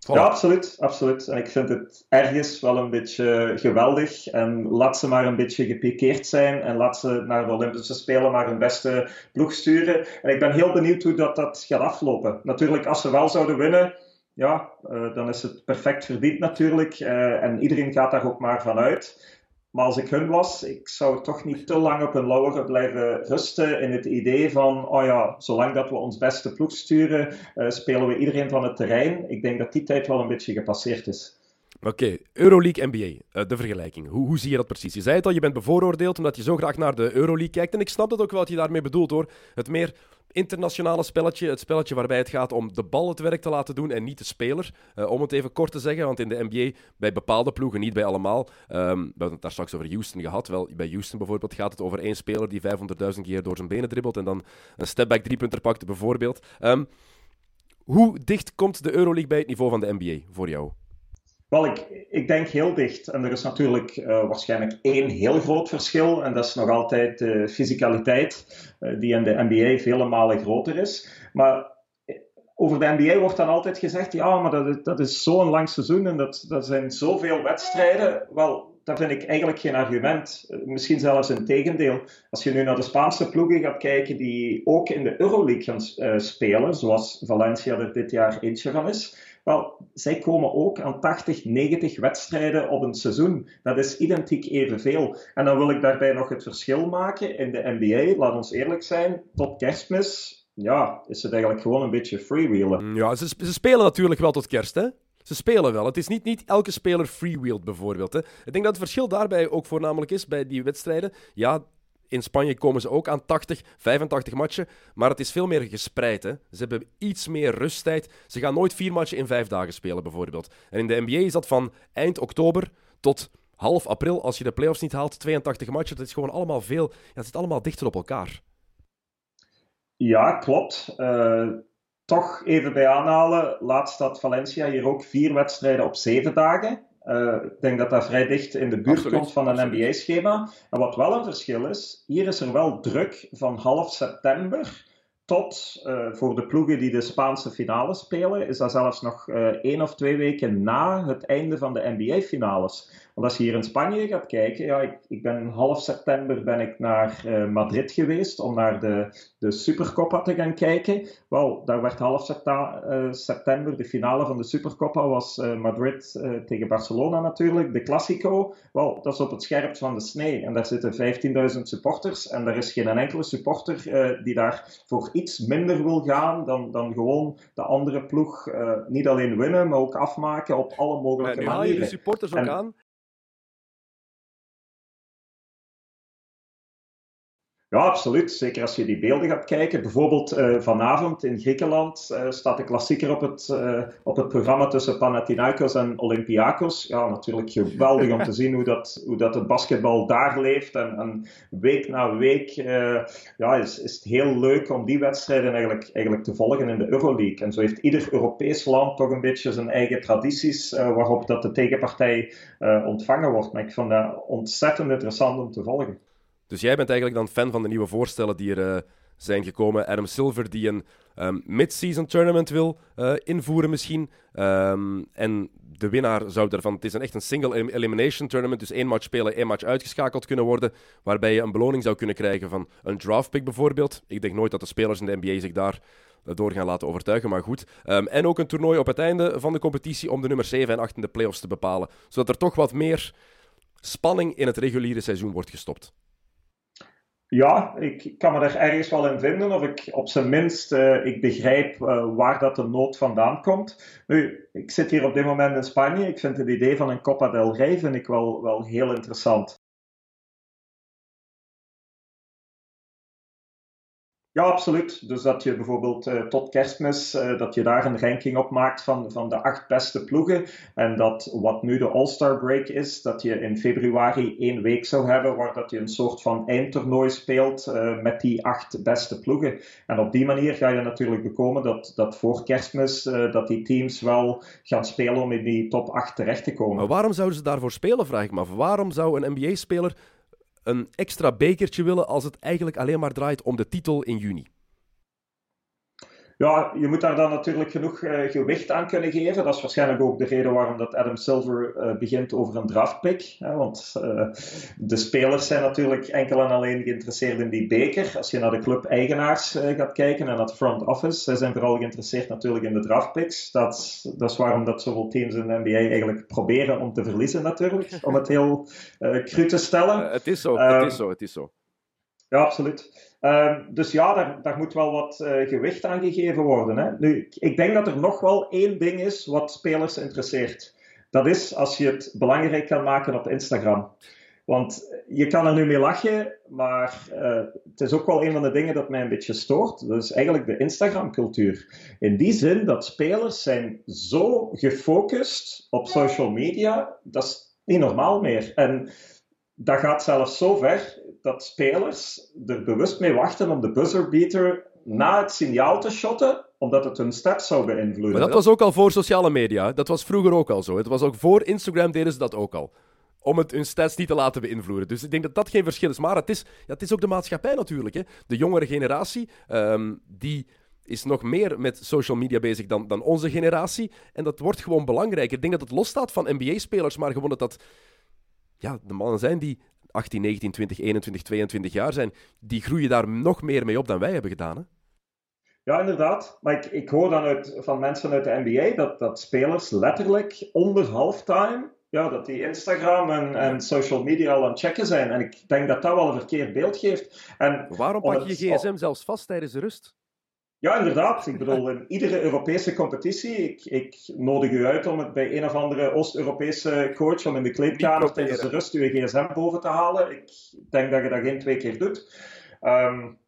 Ja, absoluut, absoluut. En ik vind het ergens wel een beetje geweldig. En laat ze maar een beetje gepikeerd zijn. En laat ze naar de Olympische Spelen maar hun beste ploeg sturen. En ik ben heel benieuwd hoe dat, dat gaat aflopen. Natuurlijk, als ze wel zouden winnen, ja, uh, dan is het perfect verdiend natuurlijk. Uh, en iedereen gaat daar ook maar vanuit. Maar als ik hun was, ik zou toch niet te lang op hun lauweren blijven rusten in het idee van, oh ja, zolang dat we ons beste ploeg sturen, uh, spelen we iedereen van het terrein. Ik denk dat die tijd wel een beetje gepasseerd is. Oké, Euroleague NBA, eh, de vergelijking. Hoe, hoe zie je dat precies? Je zei het al, je bent bevooroordeeld omdat je zo graag naar de Euroleague kijkt. En ik snap dat ook wel wat je daarmee bedoelt hoor. Het meer internationale spelletje. Het spelletje waarbij het gaat om de bal het werk te laten doen en niet de speler. Uh, om het even kort te zeggen, want in de NBA, bij bepaalde ploegen, niet bij allemaal. Um, we hebben het daar straks over Houston gehad. Wel, bij Houston bijvoorbeeld gaat het over één speler die 500.000 keer door zijn benen dribbelt en dan een stepback driepunter pakt, bijvoorbeeld. Um, hoe dicht komt de Euroleague bij het niveau van de NBA voor jou? Wel, ik, ik denk heel dicht. En er is natuurlijk uh, waarschijnlijk één heel groot verschil. En dat is nog altijd de fysicaliteit, uh, die in de NBA vele malen groter is. Maar over de NBA wordt dan altijd gezegd, ja, maar dat, dat is zo'n lang seizoen en dat, dat zijn zoveel wedstrijden. Wel, dat vind ik eigenlijk geen argument. Misschien zelfs een tegendeel. Als je nu naar de Spaanse ploegen gaat kijken die ook in de Euroleague gaan spelen, zoals Valencia er dit jaar eentje van is, wel, zij komen ook aan 80, 90 wedstrijden op een seizoen. Dat is identiek evenveel. En dan wil ik daarbij nog het verschil maken in de NBA. Laat ons eerlijk zijn, tot kerstmis ja, is het eigenlijk gewoon een beetje freewheelen. Ja, ze, ze spelen natuurlijk wel tot kerst, hè? Ze spelen wel. Het is niet, niet elke speler freewheelt, bijvoorbeeld. Hè. Ik denk dat het verschil daarbij ook voornamelijk is bij die wedstrijden. Ja, in Spanje komen ze ook aan 80, 85 matchen, maar het is veel meer gespreid. Hè. Ze hebben iets meer rusttijd. Ze gaan nooit vier matchen in vijf dagen spelen, bijvoorbeeld. En in de NBA is dat van eind oktober tot half april, als je de playoffs niet haalt, 82 matchen. Dat is gewoon allemaal veel. Het zit allemaal dichter op elkaar. Ja, klopt. Uh, toch even bij aanhalen. Laatst had Valencia hier ook vier wedstrijden op zeven dagen. Uh, ik denk dat dat vrij dicht in de buurt komt van een NBA-schema. En wat wel een verschil is, hier is er wel druk van half september tot uh, voor de ploegen die de Spaanse finale spelen, is dat zelfs nog uh, één of twee weken na het einde van de NBA-finales. Want als je hier in Spanje gaat kijken, ja, ik, ik ben half september ben ik naar uh, Madrid geweest om naar de, de Supercoppa te gaan kijken. Wel, daar werd half september, de finale van de Supercoppa was Madrid tegen Barcelona natuurlijk, de Classico. Wel, dat is op het scherpst van de snee en daar zitten 15.000 supporters en er is geen enkele supporter die daar voor iets minder wil gaan dan, dan gewoon de andere ploeg niet alleen winnen, maar ook afmaken op alle mogelijke ja, nu manieren. haal je de supporters ook en, aan Ja, absoluut. Zeker als je die beelden gaat kijken. Bijvoorbeeld uh, vanavond in Griekenland uh, staat de klassieker op het, uh, op het programma tussen Panathinaikos en Olympiakos. Ja, natuurlijk geweldig om te [laughs] zien hoe dat, hoe dat het basketbal daar leeft. En, en week na week ja, is, is het heel leuk om die wedstrijden eigenlijk, eigenlijk te volgen in de Euroleague. En zo heeft ieder Europees land toch een beetje zijn eigen tradities waarop dat de tegenpartij ontvangen wordt. Maar ik vond dat ontzettend interessant om te volgen. Dus jij bent eigenlijk dan fan van de nieuwe voorstellen die er uh, zijn gekomen. Adam Silver die een um, mid-season tournament wil uh, invoeren misschien. Um, en de winnaar zou daarvan... Het is een echt een single elimination tournament. Dus één match spelen, één match uitgeschakeld kunnen worden. Waarbij je een beloning zou kunnen krijgen van een draft pick bijvoorbeeld. Ik denk nooit dat de spelers in de NBA zich daar eh, door gaan laten overtuigen, maar goed. Um, en ook een toernooi op het einde van de competitie om de nummer 7 en 8 in de playoffs te bepalen. Zodat er toch wat meer spanning in het reguliere seizoen wordt gestopt. Ja, ik kan me daar ergens wel in vinden, of ik op zijn minst uh, ik begrijp uh, waar dat de nood vandaan komt. Nu, ik zit hier op dit moment in Spanje. Ik vind het idee van een Copa del Rey vind ik wel, wel heel interessant. Ja, absoluut. Dus dat je bijvoorbeeld uh, tot kerstmis, uh, dat je daar een ranking op maakt van, van de acht beste ploegen. En dat wat nu de All-Star Break is, dat je in februari één week zou hebben waar dat je een soort van eindtoernooi speelt uh, met die acht beste ploegen. En op die manier ga je natuurlijk bekomen dat, dat voor kerstmis dat die teams wel gaan spelen om in die top 8 terecht te komen. Maar waarom zouden ze daarvoor spelen, vraag ik me af. Waarom zou een NBA-speler een extra bekertje willen als het eigenlijk alleen maar draait om de titel in juni? Ja, je moet daar dan natuurlijk genoeg uh, gewicht aan kunnen geven. Dat is waarschijnlijk ook de reden waarom dat Adam Silver uh, begint over een draftpick. Hè, want uh, de spelers zijn natuurlijk enkel en alleen geïnteresseerd in die beker. Als je naar de club-eigenaars gaat kijken en naar het front office, zij zijn vooral geïnteresseerd natuurlijk in de draftpicks. Dat, dat is waarom dat zoveel teams in de NBA eigenlijk proberen om te verliezen natuurlijk. Om het heel cru te stellen. het is zo, het is zo, het is zo. Ja, absoluut. Um, dus ja, daar, daar, moet wel wat uh, gewicht aan gegeven worden. Hè. Nu, ik denk dat er nog wel één ding is wat spelers interesseert. Dat is als je het belangrijk kan maken op Instagram. Want je kan er nu mee lachen, maar uh, het is ook wel een van de dingen dat mij een beetje stoort. Dat is eigenlijk de Instagram-cultuur. In die zin dat spelers zijn zo gefocust op social media, dat is niet normaal meer. En dat gaat zelfs zo ver dat spelers er bewust mee wachten om de buzzerbeater na het signaal te shotten, omdat het hun stats zou beïnvloeden. Maar dat was ook al voor sociale media. Dat was vroeger ook al zo. Het was ook voor Instagram deden ze dat ook al. Om het hun stats niet te laten beïnvloeden. Dus ik denk dat dat geen verschil is. Maar het is, ja, het is ook de maatschappij natuurlijk. Hè. De jongere generatie, um, die is nog meer met social media bezig dan, dan onze generatie. En dat wordt gewoon belangrijker. Ik denk dat het losstaat van NBA-spelers, maar gewoon dat dat ja, de mannen zijn die 18, 19, 20, 21, 22 jaar zijn. Die groeien daar nog meer mee op dan wij hebben gedaan. Hè? Ja, inderdaad. Maar ik, ik hoor dan uit, van mensen uit de NBA dat, dat spelers letterlijk onder halftime ja, dat die Instagram en, en social media al aan het checken zijn. En ik denk dat dat wel een verkeerd beeld geeft. En Waarom pak je je gsm zelfs vast tijdens de rust? Ja, inderdaad. Ik bedoel, in iedere Europese competitie, ik, ik nodig u uit om het bij een of andere Oost-Europese coach om in de kleedkamer tijdens de rust uw gsm boven te halen. Ik denk dat je dat geen twee keer doet. Um,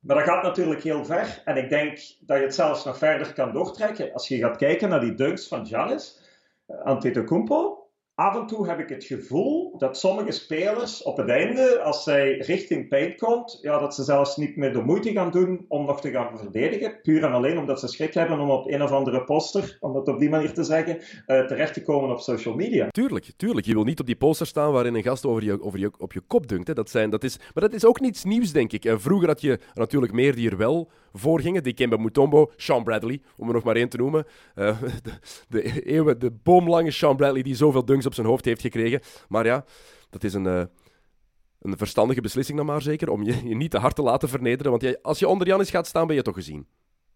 maar dat gaat natuurlijk heel ver. En ik denk dat je het zelfs nog verder kan doortrekken. Als je gaat kijken naar die dunks van Giannis, uh, Antetokounmpo, af en toe heb ik het gevoel dat sommige spelers op het einde, als zij richting paint komt, ja, dat ze zelfs niet meer de moeite gaan doen om nog te gaan verdedigen. Puur en alleen omdat ze schrik hebben om op een of andere poster, om het op die manier te zeggen, uh, terecht te komen op social media. Tuurlijk, tuurlijk. Je wil niet op die poster staan waarin een gast over je, over je, op je kop dunkt. Dat zijn, dat is, maar dat is ook niets nieuws, denk ik. Vroeger had je natuurlijk meer die er wel voor gingen. Die Kemba Mutombo, Sean Bradley, om er nog maar één te noemen. Uh, [laughs] de, de, eeuwen, de boomlange Sean Bradley die zoveel dunks op zijn hoofd heeft gekregen. Maar ja, dat is een, uh, een verstandige beslissing dan maar zeker, om je, je niet te hard te laten vernederen. Want jij, als je onder Janis gaat staan, ben je toch gezien.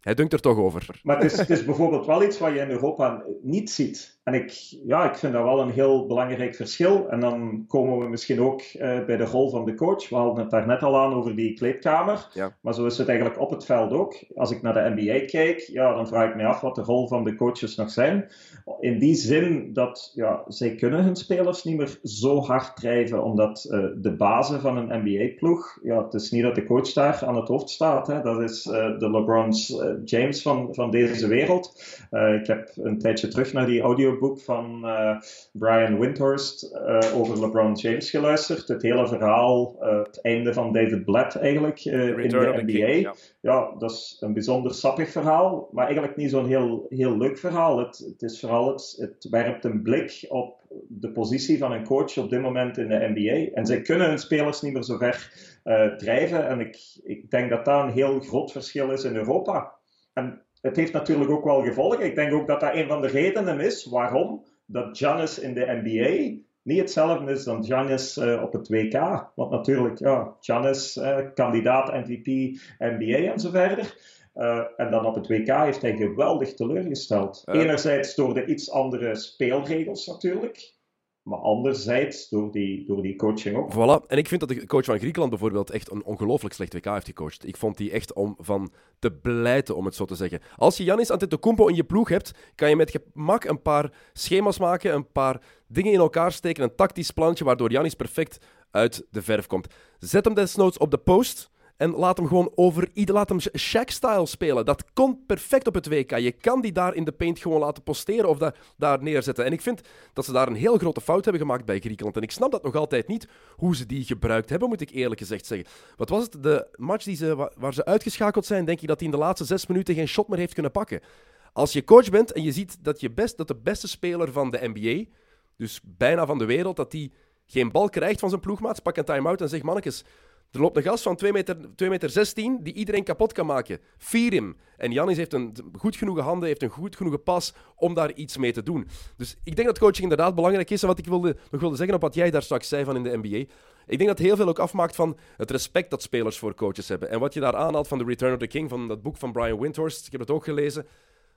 Hij dunkt er toch over. Maar het is, het is bijvoorbeeld wel iets wat je in Europa niet ziet. En ik, ja, ik vind dat wel een heel belangrijk verschil. En dan komen we misschien ook uh, bij de rol van de coach. We hadden het daar net al aan over die kleedkamer. Ja. Maar zo is het eigenlijk op het veld ook. Als ik naar de NBA kijk, ja, dan vraag ik me af wat de rol van de coaches nog zijn. In die zin dat ja, zij kunnen hun spelers niet meer zo hard drijven, omdat uh, de bazen van een NBA-ploeg, ja, het is niet dat de coach daar aan het hoofd staat. Hè. Dat is uh, de LeBron's James van, van deze wereld. ik heb een tijdje terug naar die audio boek van uh, Brian Windhorst uh, over LeBron James geluisterd. Het hele verhaal, het einde van David Blatt eigenlijk in de NBA. King, ja. ja. dat is een bijzonder sappig verhaal, maar eigenlijk niet zo'n heel, heel leuk verhaal. Het, het is vooral het, het werpt een blik op de positie van een coach op dit moment in de NBA. En zij kunnen hun spelers niet meer zo ver drijven. En ik, ik denk dat dat een heel groot verschil is in Europa. En het heeft natuurlijk ook wel gevolgen. Ik denk ook dat dat een van de redenen is waarom dat Giannis in de NBA niet hetzelfde is dan Giannis uh, op het WK. Want natuurlijk, ja, Giannis, uh, kandidaat MVP, NBA en zo verder. Uh, en dan op het WK heeft hij geweldig teleurgesteld. Enerzijds door de iets andere speelregels natuurlijk. Maar anderzijds door die, door die coaching ook. Voilà. En ik vind dat de coach van Griekenland bijvoorbeeld echt een ongelooflijk slecht WK heeft gecoacht. Ik vond die echt om van te blijten, om het zo te zeggen. Als je Janis Antetokounmpo in je ploeg hebt, kan je met gemak een paar schema's maken, een paar dingen in elkaar steken, een tactisch plantje, waardoor Janis perfect uit de verf komt. Zet hem desnoods op de post en laat hem gewoon over ieder, laat hem Shaq-style spelen. Dat komt perfect op het WK. Je kan die daar in de paint gewoon laten posteren of daar, daar neerzetten. En ik vind dat ze daar een heel grote fout hebben gemaakt bij Griekenland. En ik snap dat nog altijd niet, hoe ze die gebruikt hebben, moet ik eerlijk gezegd zeggen. Wat was het? De match die ze, waar ze uitgeschakeld zijn, denk ik dat hij in de laatste zes minuten geen shot meer heeft kunnen pakken. Als je coach bent en je ziet dat, je best, dat de beste speler van de NBA, dus bijna van de wereld, dat die geen bal krijgt van zijn ploegmaat, pak een time-out en zeg mannetjes, er loopt een gast van 2 meter, 2 meter 16 die iedereen kapot kan maken. Hem. En Janis heeft een goed genoeg handen, heeft een goed genoeg pas om daar iets mee te doen. Dus ik denk dat coaching inderdaad belangrijk is. En wat ik wilde, nog wilde zeggen op wat jij daar straks zei van in de NBA. Ik denk dat heel veel ook afmaakt van het respect dat spelers voor coaches hebben. En wat je daar aanhaalt van The Return of the King, van dat boek van Brian Windhorst, ik heb het ook gelezen.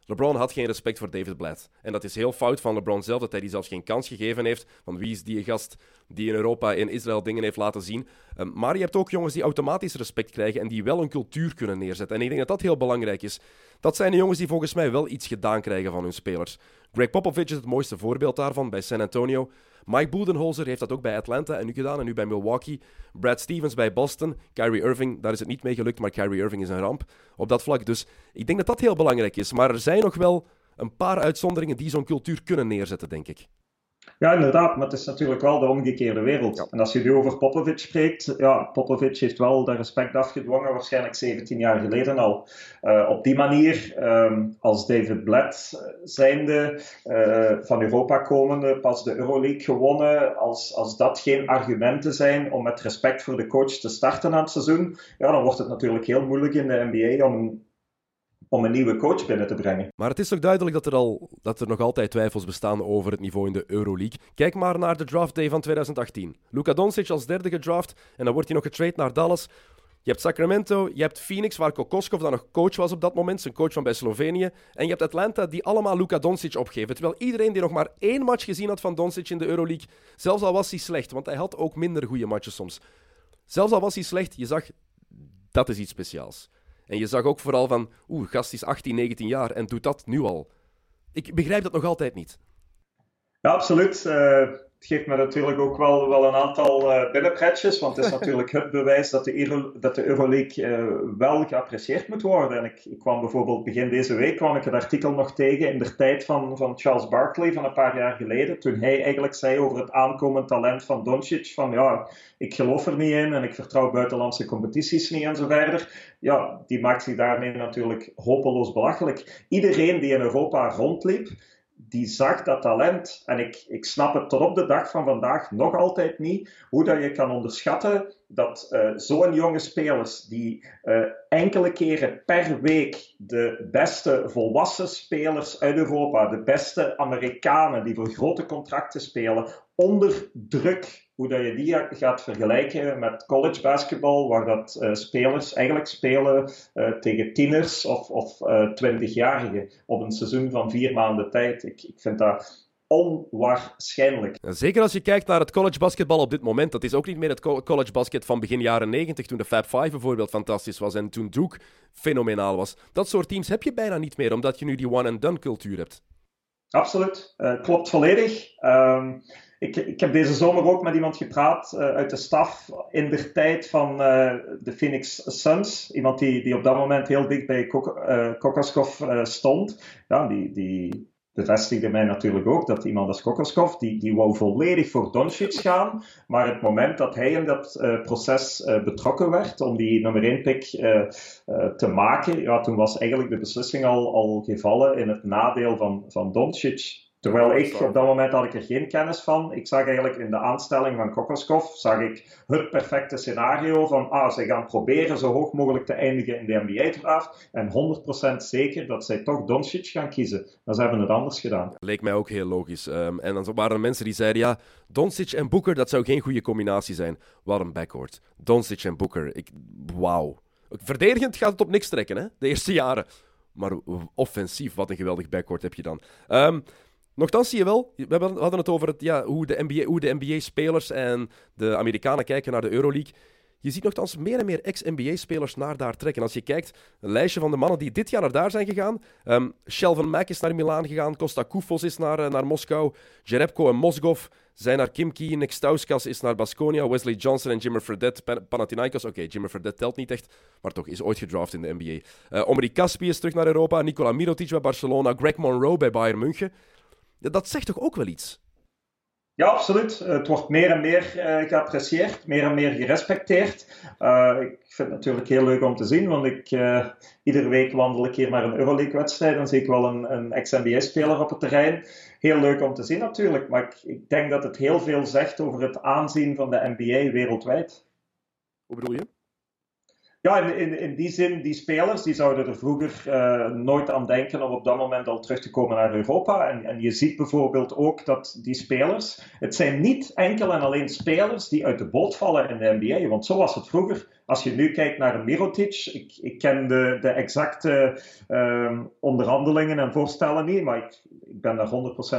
LeBron had geen respect voor David Blatt. En dat is heel fout van LeBron zelf, dat hij die zelfs geen kans gegeven heeft. Van wie is die gast die in Europa, in Israël dingen heeft laten zien. Um, maar je hebt ook jongens die automatisch respect krijgen en die wel een cultuur kunnen neerzetten. En ik denk dat dat heel belangrijk is. Dat zijn de jongens die volgens mij wel iets gedaan krijgen van hun spelers. Greg Popovich is het mooiste voorbeeld daarvan bij San Antonio. Mike Budenholzer heeft dat ook bij Atlanta en nu gedaan en nu bij Milwaukee. Brad Stevens bij Boston. Kyrie Irving, daar is het niet mee gelukt, maar Kyrie Irving is een ramp op dat vlak. Dus ik denk dat dat heel belangrijk is. Maar er zijn nog wel een paar uitzonderingen die zo'n cultuur kunnen neerzetten, denk ik. Ja, inderdaad, maar het is natuurlijk wel de omgekeerde wereld. Ja. En als je nu over Popovic spreekt, ja, Popovic heeft wel dat respect afgedwongen, waarschijnlijk 17 jaar geleden al. Uh, op die manier, um, als David Blatt zijnde, uh, van Europa komende, pas de Euroleague gewonnen, als, als dat geen argumenten zijn om met respect voor de coach te starten aan het seizoen, ja, dan wordt het natuurlijk heel moeilijk in de NBA om om een nieuwe coach binnen te brengen. Maar het is toch duidelijk dat er, al, dat er nog altijd twijfels bestaan over het niveau in de Euroleague. Kijk maar naar de draft day van 2018. Luka Doncic als derde gedraft en dan wordt hij nog getrade naar Dallas. Je hebt Sacramento, je hebt Phoenix, waar Kokoskov dan nog coach was op dat moment, zijn coach van bij Slovenië. En je hebt Atlanta, die allemaal Luka Doncic opgeven. Terwijl iedereen die nog maar één match gezien had van Doncic in de Euroleague, zelfs al was hij slecht, want hij had ook minder goede matches soms. Zelfs al was hij slecht, je zag, dat is iets speciaals. En je zag ook vooral van, oeh, gast is 18, 19 jaar en doet dat nu al. Ik begrijp dat nog altijd niet. Ja, absoluut. Uh, het geeft me natuurlijk ook wel, wel een aantal uh, binnenpretjes, want het is [laughs] natuurlijk het bewijs dat de, Euro, dat de Euroleague uh, wel geapprecieerd moet worden. En ik, ik, kwam bijvoorbeeld begin deze week kwam ik een artikel nog tegen in de tijd van, van Charles Barkley van een paar jaar geleden, toen hij eigenlijk zei over het aankomend talent van Doncic, van ja, ik geloof er niet in en ik vertrouw buitenlandse competities niet en zo verder. Ja, die maakt zich daarmee natuurlijk hopeloos belachelijk. Iedereen die in Europa rondliep, die zag dat talent. En ik, ik snap het tot op de dag van vandaag nog altijd niet hoe dat je kan onderschatten dat uh, zo'n jonge spelers die uh, enkele keren per week de beste volwassen spelers uit Europa, de beste Amerikanen die voor grote contracten spelen, onder druk hoe dat je die gaat vergelijken met college basketbal, waar dat uh, spelers eigenlijk spelen uh, tegen tieners of, of uh, twintigjarigen op een seizoen van vier maanden tijd. Ik, ik vind dat onwaarschijnlijk. Zeker als je kijkt naar het college basketbal op dit moment. Dat is ook niet meer het college basket van begin jaren 90, toen de Fab Five bijvoorbeeld fantastisch was en toen Duke fenomenaal was. Dat soort teams heb je bijna niet meer, omdat je nu die one-and-done cultuur hebt. Absoluut, klopt volledig. Um, ik, ik heb deze zomer ook met iemand gepraat uh, uit de staf in de tijd van uh, de Phoenix Suns. Iemand die, die op dat moment heel dicht bij uh, Kokoskov stond. Ja, die, die bevestigde mij natuurlijk ook dat iemand als Kokoskov, die, die wou volledig voor Doncic gaan. Maar het moment dat hij in dat proces betrokken werd om die nummer 1 pick te maken, ja, toen was eigenlijk de beslissing al, al gevallen in het nadeel van, van Doncic. Terwijl ik, op dat moment had ik er geen kennis van. Ik zag eigenlijk in de aanstelling van Kokoskov, zag ik het perfecte scenario van, ah, ze gaan proberen zo hoog mogelijk te eindigen in de NBA-draft. En 100% zeker dat zij toch Doncic gaan kiezen. Maar ze hebben het anders gedaan. Leek mij ook heel logisch. Um, en dan waren er mensen die zeiden, ja, Doncic en Booker, dat zou geen goede combinatie zijn. Wat een backcourt. Doncic en Booker, ik, wauw. Verdedigend gaat het op niks trekken, hè, de eerste jaren. Maar offensief, wat een geweldig backcourt heb je dan. Um, Nochtans zie je wel, we hadden het over ja, hoe de NBA-spelers NBA en de Amerikanen kijken naar de Euroleague. Je ziet nogthans meer en meer ex-NBA-spelers naar daar trekken. Als je kijkt, een lijstje van de mannen die dit jaar naar daar zijn gegaan. Um, Shelvin Mack is naar Milaan gegaan. Costa Koufos is naar, uh, naar Moskou. Jerebko en Mosgov zijn naar Kimki. Nick Stauskas is naar Basconia. Wesley Johnson en Jimmer Fredette, Panathinaikos. Oké, okay, Jimmer Fredette telt niet echt, maar toch is ooit gedraft in de NBA. Eh, Omri Caspi is terug naar Europa. Nikola Mirotic bij Barcelona. Greg Monroe bij Bayern München. Dat zegt toch ook wel iets? Ja, absoluut. Het wordt meer en meer uh, geapprecieerd, meer en meer gerespecteerd. Uh, ik vind het natuurlijk heel leuk om te zien, want ik, uh, iedere week wandel ik hier naar een Euroleague-wedstrijd en zie ik wel een, een ex-NBA-speler op het terrein. Heel leuk om te zien natuurlijk, maar ik, ik denk dat het heel veel zegt over het aanzien van de NBA wereldwijd. Hoe bedoel je? Ja, in, in, die zin, die spelers die zouden er vroeger uh, nooit aan denken om op dat moment al terug te komen naar Europa. En, en je ziet bijvoorbeeld ook dat die spelers, het zijn niet enkel en alleen spelers die uit de boot vallen in de NBA. Want zo was het vroeger. Als je nu kijkt naar Mirotic, ik, ik ken de, de exacte uh, onderhandelingen en voorstellen niet, maar ik, ik ben daar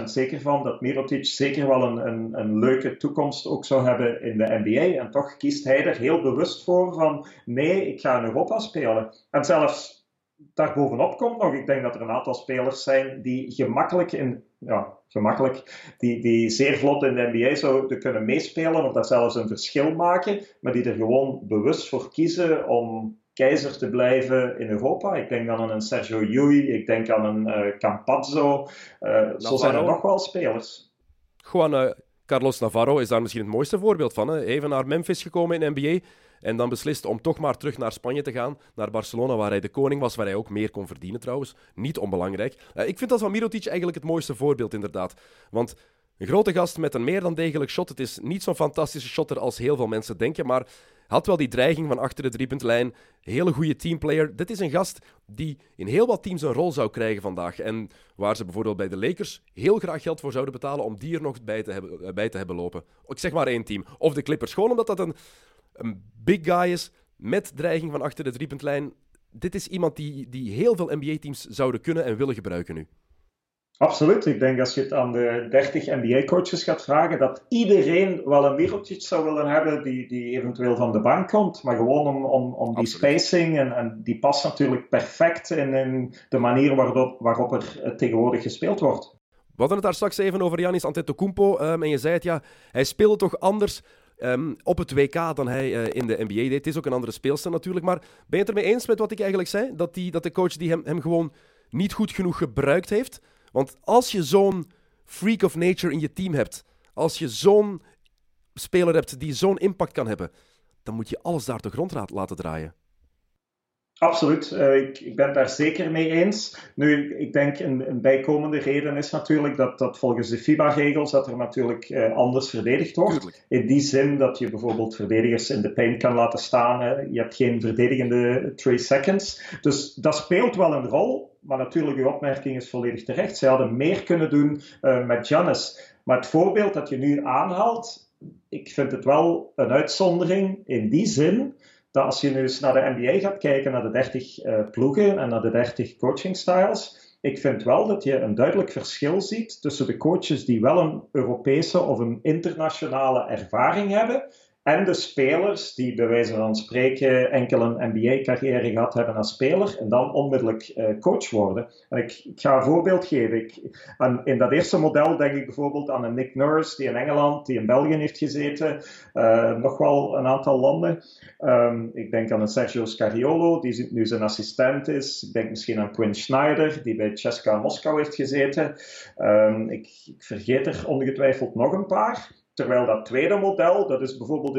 100% zeker van dat Mirotic zeker wel een, een, een, leuke toekomst ook zou hebben in de NBA. En toch kiest hij er heel bewust voor van nee, ik ga in Europa spelen. En zelfs daarbovenop komt nog, ik denk dat er een aantal spelers zijn die gemakkelijk in, ja, gemakkelijk, die, die zeer vlot in de NBA zouden kunnen meespelen of daar zelfs een verschil maken, maar die er gewoon bewust voor kiezen om keizer te blijven in Europa. Ik denk dan aan een Sergio Yui, ik denk aan een uh, Campazzo. Uh, zo zijn er nog wel spelers. Gewoon, uh, Carlos Navarro is daar misschien het mooiste voorbeeld van. Hè? Even naar Memphis gekomen in de NBA. En dan beslist om toch maar terug naar Spanje te gaan, naar Barcelona, waar hij de koning was, waar hij ook meer kon verdienen trouwens. Niet onbelangrijk. ik vind dat van Mirotic eigenlijk het mooiste voorbeeld, inderdaad. Want Een grote gast met een meer dan degelijk shot. Het is niet zo'n fantastische shotter als heel veel mensen denken, maar had wel die dreiging van achter de driepuntlijn. Hele goede teamplayer. Dit is een gast die in heel wat teams een rol zou krijgen vandaag. En waar ze bijvoorbeeld bij de Lakers heel graag geld voor zouden betalen om die er nog bij te hebben, eh, bij te hebben lopen. Ik zeg maar één team. Of de Clippers. Gewoon omdat dat een, een big guy is met dreiging van achter de driepuntlijn. Dit is iemand die, die heel veel NBA-teams zouden kunnen en willen gebruiken nu. Absoluut. Ik denk als je het aan de 30 NBA-coaches gaat vragen, dat iedereen wel een wereldje zou willen hebben die, die eventueel van de bank komt. Maar gewoon om, om, om die spacing en, en die past natuurlijk perfect in, in de manier waarop, waarop er tegenwoordig gespeeld wordt. We hadden het daar straks even over Janis Antetokounmpo. Um, en je zei het, ja, hij speelde toch anders um, op het WK dan hij uh, in de NBA deed. Het is ook een andere speelster natuurlijk. Maar ben je het ermee eens met wat ik eigenlijk zei? Dat, die, dat de coach die hem, hem gewoon niet goed genoeg gebruikt heeft? Want als je zo'n freak of nature in je team hebt, als je zo'n speler hebt die zo'n impact kan hebben, dan moet je alles daar de grond laten draaien. Absoluut, uh, ik, ik, ben daar zeker mee eens. Nu, ik denk een, een bijkomende reden is natuurlijk dat, dat volgens de FIBA-regels dat er natuurlijk uh, anders verdedigd wordt. Tuurlijk. In die zin dat je bijvoorbeeld verdedigers in de paint kan laten staan. Uh, je hebt geen verdedigende 3 seconds. Dus dat speelt wel een rol. Maar natuurlijk, uw opmerking is volledig terecht. Ze hadden meer kunnen doen met Giannis. Maar het voorbeeld dat je nu aanhaalt, ik vind het wel een uitzondering in die zin dat als je nu eens naar de NBA gaat kijken, naar de 30 uh, eh, ploegen en naar de 30 coaching styles, ik vind wel dat je een duidelijk verschil ziet tussen de coaches die wel een Europese of een internationale ervaring hebben en de spelers die bij wijze van spreken enkel een NBA-carrière gehad hebben als speler en dan onmiddellijk uh, coach worden. En ik, ik, ga een voorbeeld geven. Ik, in dat eerste model denk ik bijvoorbeeld aan een Nick Nurse die in Engeland, die in België heeft gezeten, uh, nog wel een aantal landen. Um, ik denk aan een Sergio Scariolo, die nu zijn assistent is. Ik denk misschien aan Quinn Schneider, die bij Ceska Moskou heeft gezeten. Um, ik, ik vergeet er ongetwijfeld nog een paar. Terwijl dat tweede model, dat is bijvoorbeeld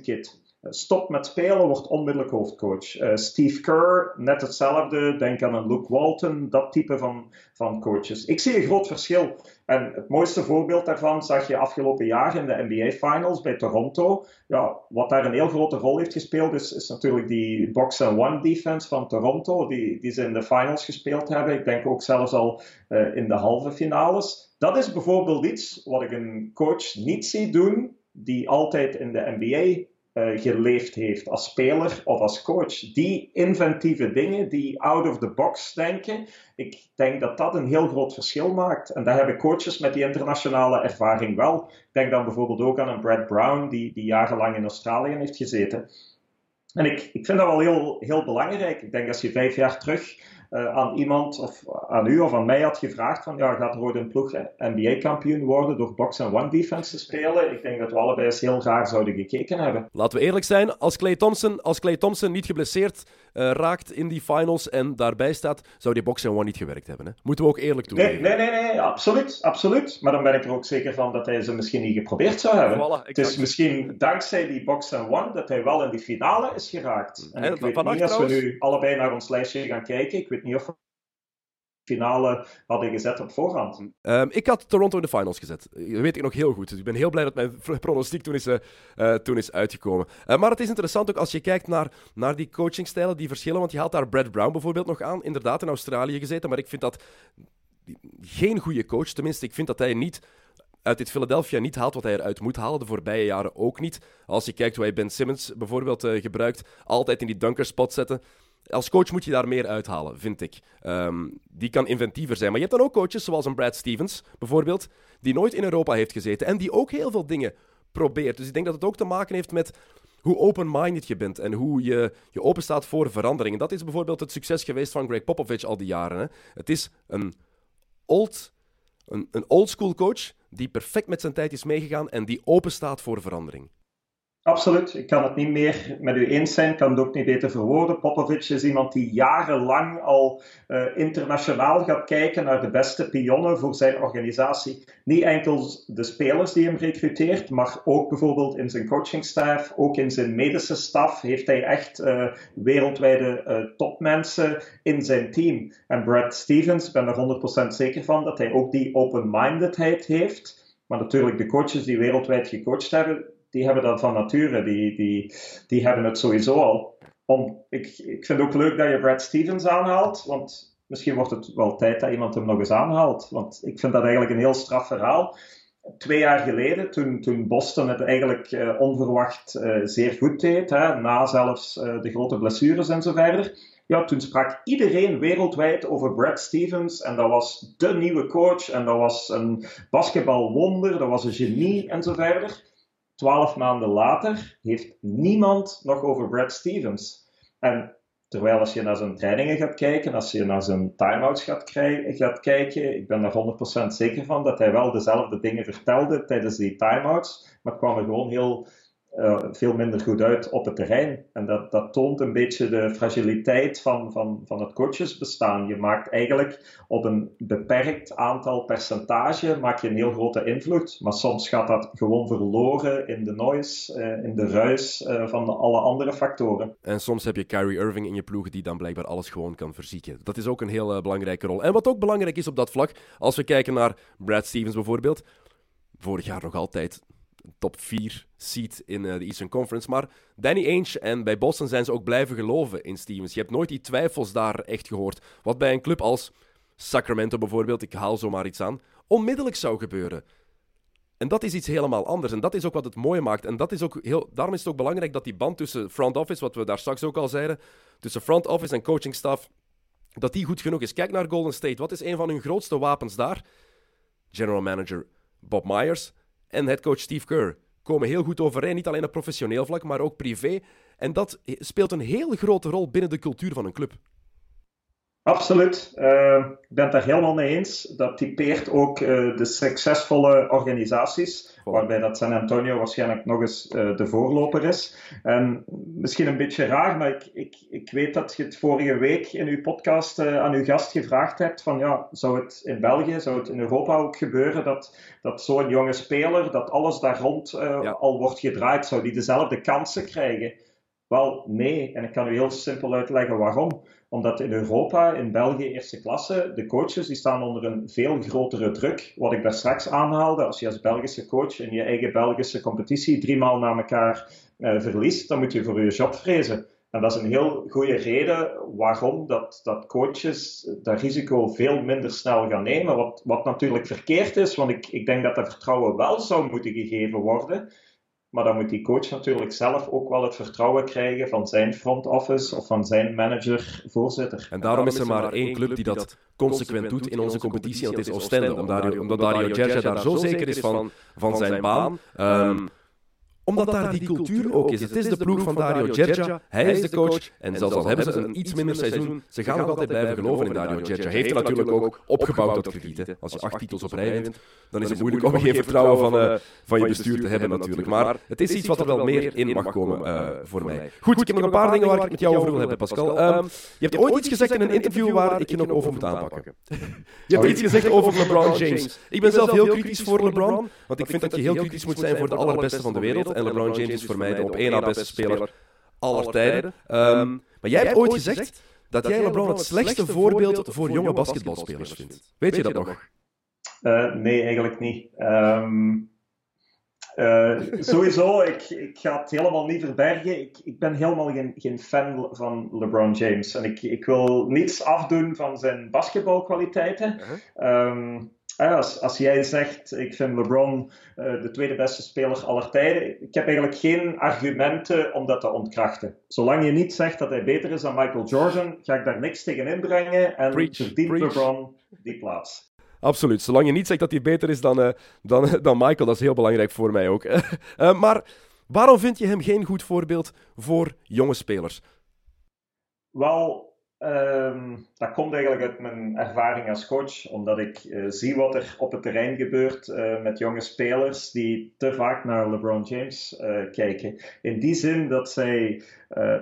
Kidd. Eh, stop met spelen, wordt onmiddellijk hoofdcoach. Uh, Steve Kerr, net hetzelfde. Denk aan een Luke Walton, dat type van, van coaches. Ik zie een groot verschil. En het mooiste voorbeeld daarvan zag je afgelopen jaar in de NBA Finals bij Toronto. Ja, wat daar een heel grote rol heeft gespeeld, is, is natuurlijk die box-and-one defense van Toronto, die, die ze in de finals gespeeld hebben. Ik denk ook zelfs al uh, in de halve finales. Dat is bijvoorbeeld iets wat ik een coach niet zie doen, die altijd in de NBA uh, geleefd heeft als speler of als coach. Die inventieve dingen, die out of the box denken, ik denk dat dat een heel groot verschil maakt. En daar hebben coaches met die internationale ervaring wel. Ik denk dan bijvoorbeeld ook aan een Brad Brown, die, die jarenlang in Australië heeft gezeten. En ik, ik vind dat wel heel, heel belangrijk. Ik denk als je vijf jaar terug uh, aan iemand of aan u of aan mij had gevraagd van ja, gaat ooit een ploeg NBA-kampioen worden door box-and-one defense te spelen? Ik denk dat we allebei eens heel graag zouden gekeken hebben. Laten we eerlijk zijn, als Clay Thompson, als Clay Thompson niet geblesseerd raakt in die finals en daarbij staat, zou die box-and-one niet gewerkt hebben. Hè? Moeten we ook eerlijk toegeven. Nee, nee, nee, nee, absoluut, absoluut. Maar dan ben ik er ook zeker van dat hij ze misschien niet geprobeerd zou hebben. Voilà, het is misschien dankzij die box-and-one dat hij wel in die finale is geraakt. En, en ik weet niet, als we nu allebei naar ons lijstje gaan kijken, ik weet niet of we finale hadden gezet op voorhand. Um, ik had Toronto in de finals gezet. Dat weet ik nog heel goed. Dus ik ben heel blij dat mijn pronostiek toen is, uh, toen is uitgekomen. Maar het is interessant ook als je kijkt naar, naar die coachingstijlen, die verschillen. Want je haalt daar Brad Brown bijvoorbeeld nog aan. Inderdaad in Australië gezeten. Maar ik vind dat geen goede coach. Tenminste, ik vind dat hij niet uit dit Philadelphia niet haalt wat hij eruit moet halen. De voorbije jaren ook niet. Als je kijkt hoe hij Ben Simmons bijvoorbeeld gebruikt. Altijd in die dunkerspot zetten. Als coach moet je daar meer uithalen, vind ik. Um, die kan inventiever zijn. Maar je hebt dan ook coaches zoals een Brad Stevens, bijvoorbeeld, die nooit in Europa heeft gezeten en die ook heel veel dingen probeert. Dus ik denk dat het ook te maken heeft met hoe open-minded je bent en hoe je je open staat voor verandering. En dat is bijvoorbeeld het succes geweest van Greg Popovich al die jaren. Hè. Het is een old, een, een old school coach die perfect met zijn tijd is meegegaan en die open staat voor verandering. Absoluut. Ik kan het niet meer met u eens zijn. Ik kan het ook niet beter verwoorden. Popovic is iemand die jarenlang al uh, internationaal gaat kijken naar de beste pionnen voor zijn organisatie. Niet enkel de spelers die hem recruteert, maar ook bijvoorbeeld in zijn coachingstaf, ook in zijn medische staf heeft hij echt uh, wereldwijde uh, topmensen in zijn team. En Brad Stevens, ik ben er 100% zeker van dat hij ook die open-mindedheid heeft Maar natuurlijk, de coaches die wereldwijd gecoacht hebben, die hebben dat van nature. Die, die, die hebben het sowieso al. Ik, ik vind het ook leuk dat je Brad Stevens aanhaalt, want misschien wordt het wel tijd dat iemand hem nog eens aanhaalt. Want ik vind dat eigenlijk een heel straf verhaal. Twee jaar geleden, toen, toen Boston het eigenlijk uh, onverwacht uh, zeer goed deed, hè, na zelfs uh, de grote blessures en zo verder, ja, toen sprak iedereen wereldwijd over Brad Stevens en dat was de nieuwe coach en dat was een basketbalwonder, dat was een genie en zo verder. Twaalf maanden later heeft niemand nog over Brad Stevens. En terwijl als je naar zijn trainingen gaat kijken, als je naar zijn timeouts gaat, gaat kijken, ik ben er 100% zeker van dat hij wel dezelfde dingen vertelde tijdens die timeouts, maar kwam er gewoon heel uh, veel minder goed uit op het terrein. En dat, dat toont een beetje de fragiliteit van, van, van het coachesbestaan. Je maakt eigenlijk op een beperkt aantal percentage maak je een heel grote invloed, maar soms gaat dat gewoon verloren in de noise, uh, in de ruis uh, van alle andere factoren. En soms heb je Kyrie Irving in je ploeg die dan blijkbaar alles gewoon kan verzieken. Dat is ook een heel belangrijke rol. En wat ook belangrijk is op dat vlak, als we kijken naar Brad Stevens bijvoorbeeld, vorig jaar nog altijd top 4 seed in uh, de Eastern Conference. Maar Danny Ainge en bij Boston zijn ze ook blijven geloven in Stevens. Je hebt nooit die twijfels daar echt gehoord. Wat bij een club als Sacramento bijvoorbeeld, ik haal zomaar iets aan, onmiddellijk zou gebeuren. En dat is iets helemaal anders. En dat is ook wat het mooi maakt. En dat is ook heel, daarom is het ook belangrijk dat die band tussen front office, wat we daar straks ook al zeiden, tussen front office en coaching staff, dat die goed genoeg is. Kijk naar Golden State. Wat is een van hun grootste wapens daar? General manager Bob Myers en headcoach Steve Kerr komen heel goed overeen, niet alleen op professioneel vlak, maar ook privé. En dat speelt een hele grote rol binnen de cultuur van een club. Absoluut. Uh, ik ben het daar helemaal mee eens. Dat typeert ook uh, de succesvolle organisaties, waarbij dat San Antonio waarschijnlijk nog eens uh, de voorloper is. En misschien een beetje raar, maar ik, ik, ik weet dat je het vorige week in uw podcast aan uw gast gevraagd hebt van ja, zou het in België, zou het in Europa ook gebeuren dat, dat zo'n jonge speler, dat alles daar rond ja. al wordt gedraaid, zou die dezelfde kansen krijgen? Wel, nee. En ik kan u heel simpel uitleggen waarom omdat in Europa, in België eerste klasse, de coaches die staan onder een veel grotere druk. Wat ik daar straks aanhaalde, als je als Belgische coach in je eigen Belgische competitie drie maal na elkaar uh, verliest, dan moet je voor je job vrezen. En dat is een heel goede reden waarom dat, dat coaches dat risico veel minder snel gaan nemen. Wat, wat natuurlijk verkeerd is, want ik, ik denk dat dat vertrouwen wel zou moeten gegeven worden. Maar dan moet die coach natuurlijk zelf ook wel het vertrouwen krijgen van zijn front office of van zijn manager, voorzitter. En daarom is er maar één club die dat consequent doet in onze competitie, en dat is Oostende. Omdat, Dario Gerja daar zo zeker is van, van zijn baan. Um, omdat daar die cultuur ook is. Het is de ploeg van Dario Gerja. Hij is de coach. En zelfs al hebben ze een iets minder seizoen, ze gaan nog altijd blijven geloven in Dario Gerja. Hij heeft er natuurlijk ook opgebouwd tot krediet. Als je acht titels op rij wint, dan is het moeilijk om geen vertrouwen van, uh, van je bestuur te hebben natuurlijk. Maar het is iets wat er wel meer in mag komen uh, voor mij. Goed, ik heb nog een paar dingen waar ik het met jou over wil hebben, Pascal. Um, je hebt ooit iets gezegd in een interview waar ik je nog over moet aanpakken. Je hebt iets gezegd over LeBron James. Ik ben zelf heel kritisch voor LeBron, want ik vind dat je heel kritisch moet zijn voor de allerbeste van de wereld. En LeBron James is voor mij de op één na beste speler aller tijden. Um, maar jij hebt ooit gezegd dat jij LeBron het slechtste voorbeeld voor jonge basketbalspelers vindt. Weet je dat nog? Uh, nee, eigenlijk niet. Um, uh, sowieso, ik, ik ga het helemaal niet verbergen. Ik, ik ben helemaal geen, geen fan van LeBron James. En ik, ik wil niets afdoen van zijn basketbalkwaliteiten. Uh -huh. um, als, als jij zegt, ik vind LeBron uh, de tweede beste speler aller tijden, ik heb eigenlijk geen argumenten om dat te ontkrachten. Zolang je niet zegt dat hij beter is dan Michael Jordan, ga ik daar niks tegen inbrengen en preach, verdient preach. LeBron die plaats. Absoluut. Zolang je niet zegt dat hij beter is dan, uh, dan, [laughs] dan Michael, dat is heel belangrijk voor mij ook. [laughs] maar waarom vind je hem geen goed voorbeeld voor jonge spelers? Wel, Um, dat komt eigenlijk uit mijn ervaring als coach, omdat ik uh, zie wat er op het terrein gebeurt uh, met jonge spelers die te vaak naar LeBron James uh, kijken. In die zin dat zij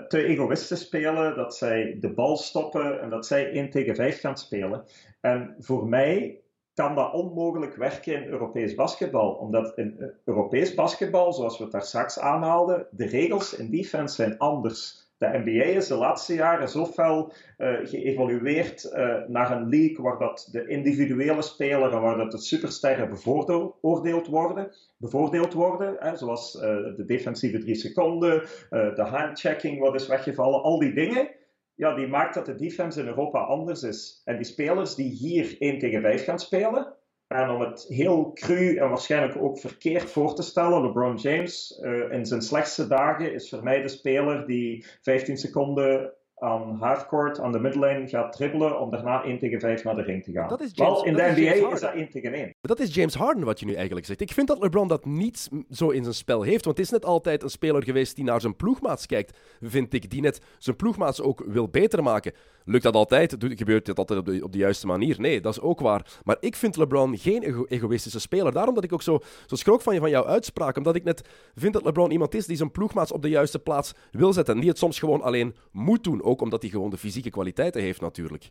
te egoïstisch spelen, dat zij de bal stoppen en dat zij 1 tegen 5 gaan spelen. En voor mij kan dat onmogelijk werken in Europees basketbal, omdat in Europees basketbal, zoals we het daar straks aanhaalden, de regels in defense zijn anders De NBA is de laatste jaren zo fel uh, geëvolueerd uh, naar een league waar dat de individuele speler en waar dat de supersterren bevoordeeld worden. Bevoordeeld worden hè, zoals uh, de defensieve drie seconden, de handchecking wat is weggevallen, al die dingen. Ja, die maakt dat de defense in Europa anders is. En die spelers die hier 1 tegen 5 gaan spelen, en om het heel cru en waarschijnlijk ook verkeerd voor te stellen, LeBron James uh, in zijn slechtste dagen is voor mij de speler die 15 seconden aan halfcourt, aan de midlane gaat dribbelen om daarna 1 tegen 5 naar de ring te gaan. Dat is James, Wel, in de NBA is, dat 1 tegen 1. Dat is James Harden wat je nu eigenlijk zegt. Ik vind dat LeBron dat niet zo in zijn spel heeft, want het is net altijd een speler geweest die naar zijn ploegmaats kijkt, vind ik, die net zijn ploegmaats ook wil beter maken. Lukt dat altijd? Gebeurt dat altijd op de, op de juiste manier? Nee, dat is ook waar. Maar ik vind LeBron geen egoïstische speler. Daarom dat ik ook zo, zo schrok van, je, van jouw uitspraak. Omdat ik net vind dat LeBron iemand is die zijn ploegmaats op de juiste plaats wil zetten. En die het soms gewoon alleen moet doen. Ook omdat hij gewoon de fysieke kwaliteiten heeft natuurlijk.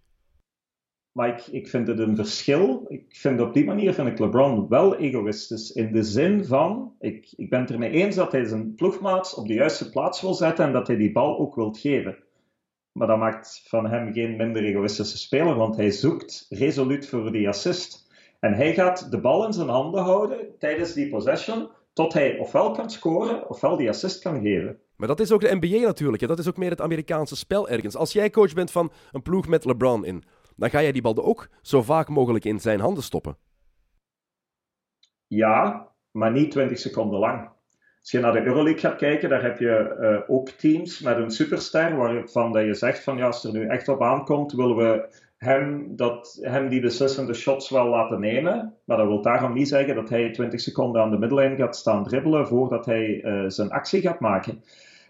Maar ik, vind het een verschil. Ik vind op die manier vind ik LeBron wel egoïstisch. In de zin van, ik, ik ben het ermee eens dat hij zijn ploegmaats op de juiste plaats wil zetten en dat hij die bal ook wil geven. Maar dat maakt van hem geen minder egoïstische speler, want hij zoekt resoluut voor die assist. En hij gaat de bal in zijn handen houden tijdens die possession, tot hij ofwel kan scoren, ofwel die assist kan geven. Maar dat is ook de NBA natuurlijk. Hè? Dat is ook meer het Amerikaanse spel ergens. Als jij coach bent van een ploeg met LeBron in, dan ga jij die bal ook zo vaak mogelijk in zijn handen stoppen. Ja, maar niet 20 seconden lang. Als je naar de Euroleague gaat kijken, daar heb je uh, ook teams met een superster waarvan dat je zegt van ja, als er nu echt op aankomt, willen we hem, dat, hem die beslissende shots wel laten nemen. Maar dat wil daarom niet zeggen dat hij 20 seconden aan de middenlijn gaat staan dribbelen voordat hij uh, zijn actie gaat maken.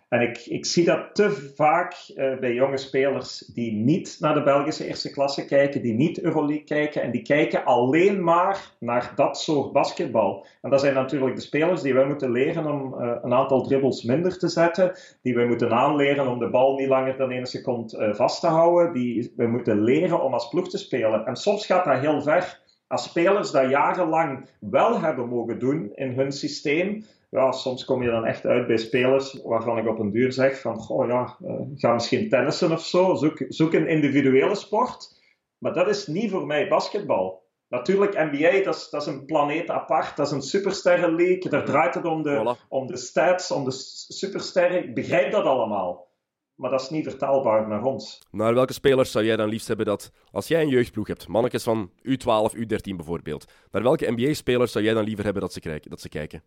En ik, ik zie dat te vaak uh, bij jonge spelers die niet naar de Belgische eerste klasse kijken, die niet Euroleague kijken en die kijken alleen maar naar dat soort basketbal. En dat zijn natuurlijk de spelers die wij moeten leren om uh, een aantal dribbles minder te zetten, die wij moeten aanleren om de bal niet langer dan één seconde uh, vast te houden, die wij moeten leren om als ploeg te spelen. En soms gaat dat heel ver. Als spelers dat jarenlang wel hebben mogen doen in hun systeem, ja, soms kom je dan echt uit bij spelers waarvan ik op een duur zeg van, goh ja, uh, ga misschien tennissen of zo, zoek, zoek een individuele sport. Maar dat is niet voor mij basketbal. Natuurlijk, NBA, dat is, dat is een planeet apart, dat is een supersterrenleague, daar draait het om de, om de stats, om de supersterren. Ik begrijp dat allemaal. Maar dat is niet vertaalbaar naar ons. Naar welke spelers zou jij dan liefst hebben dat, als jij een jeugdploeg hebt, mannetjes van U12, U13 bijvoorbeeld, naar welke NBA-spelers zou jij dan liever hebben dat ze, dat ze kijken?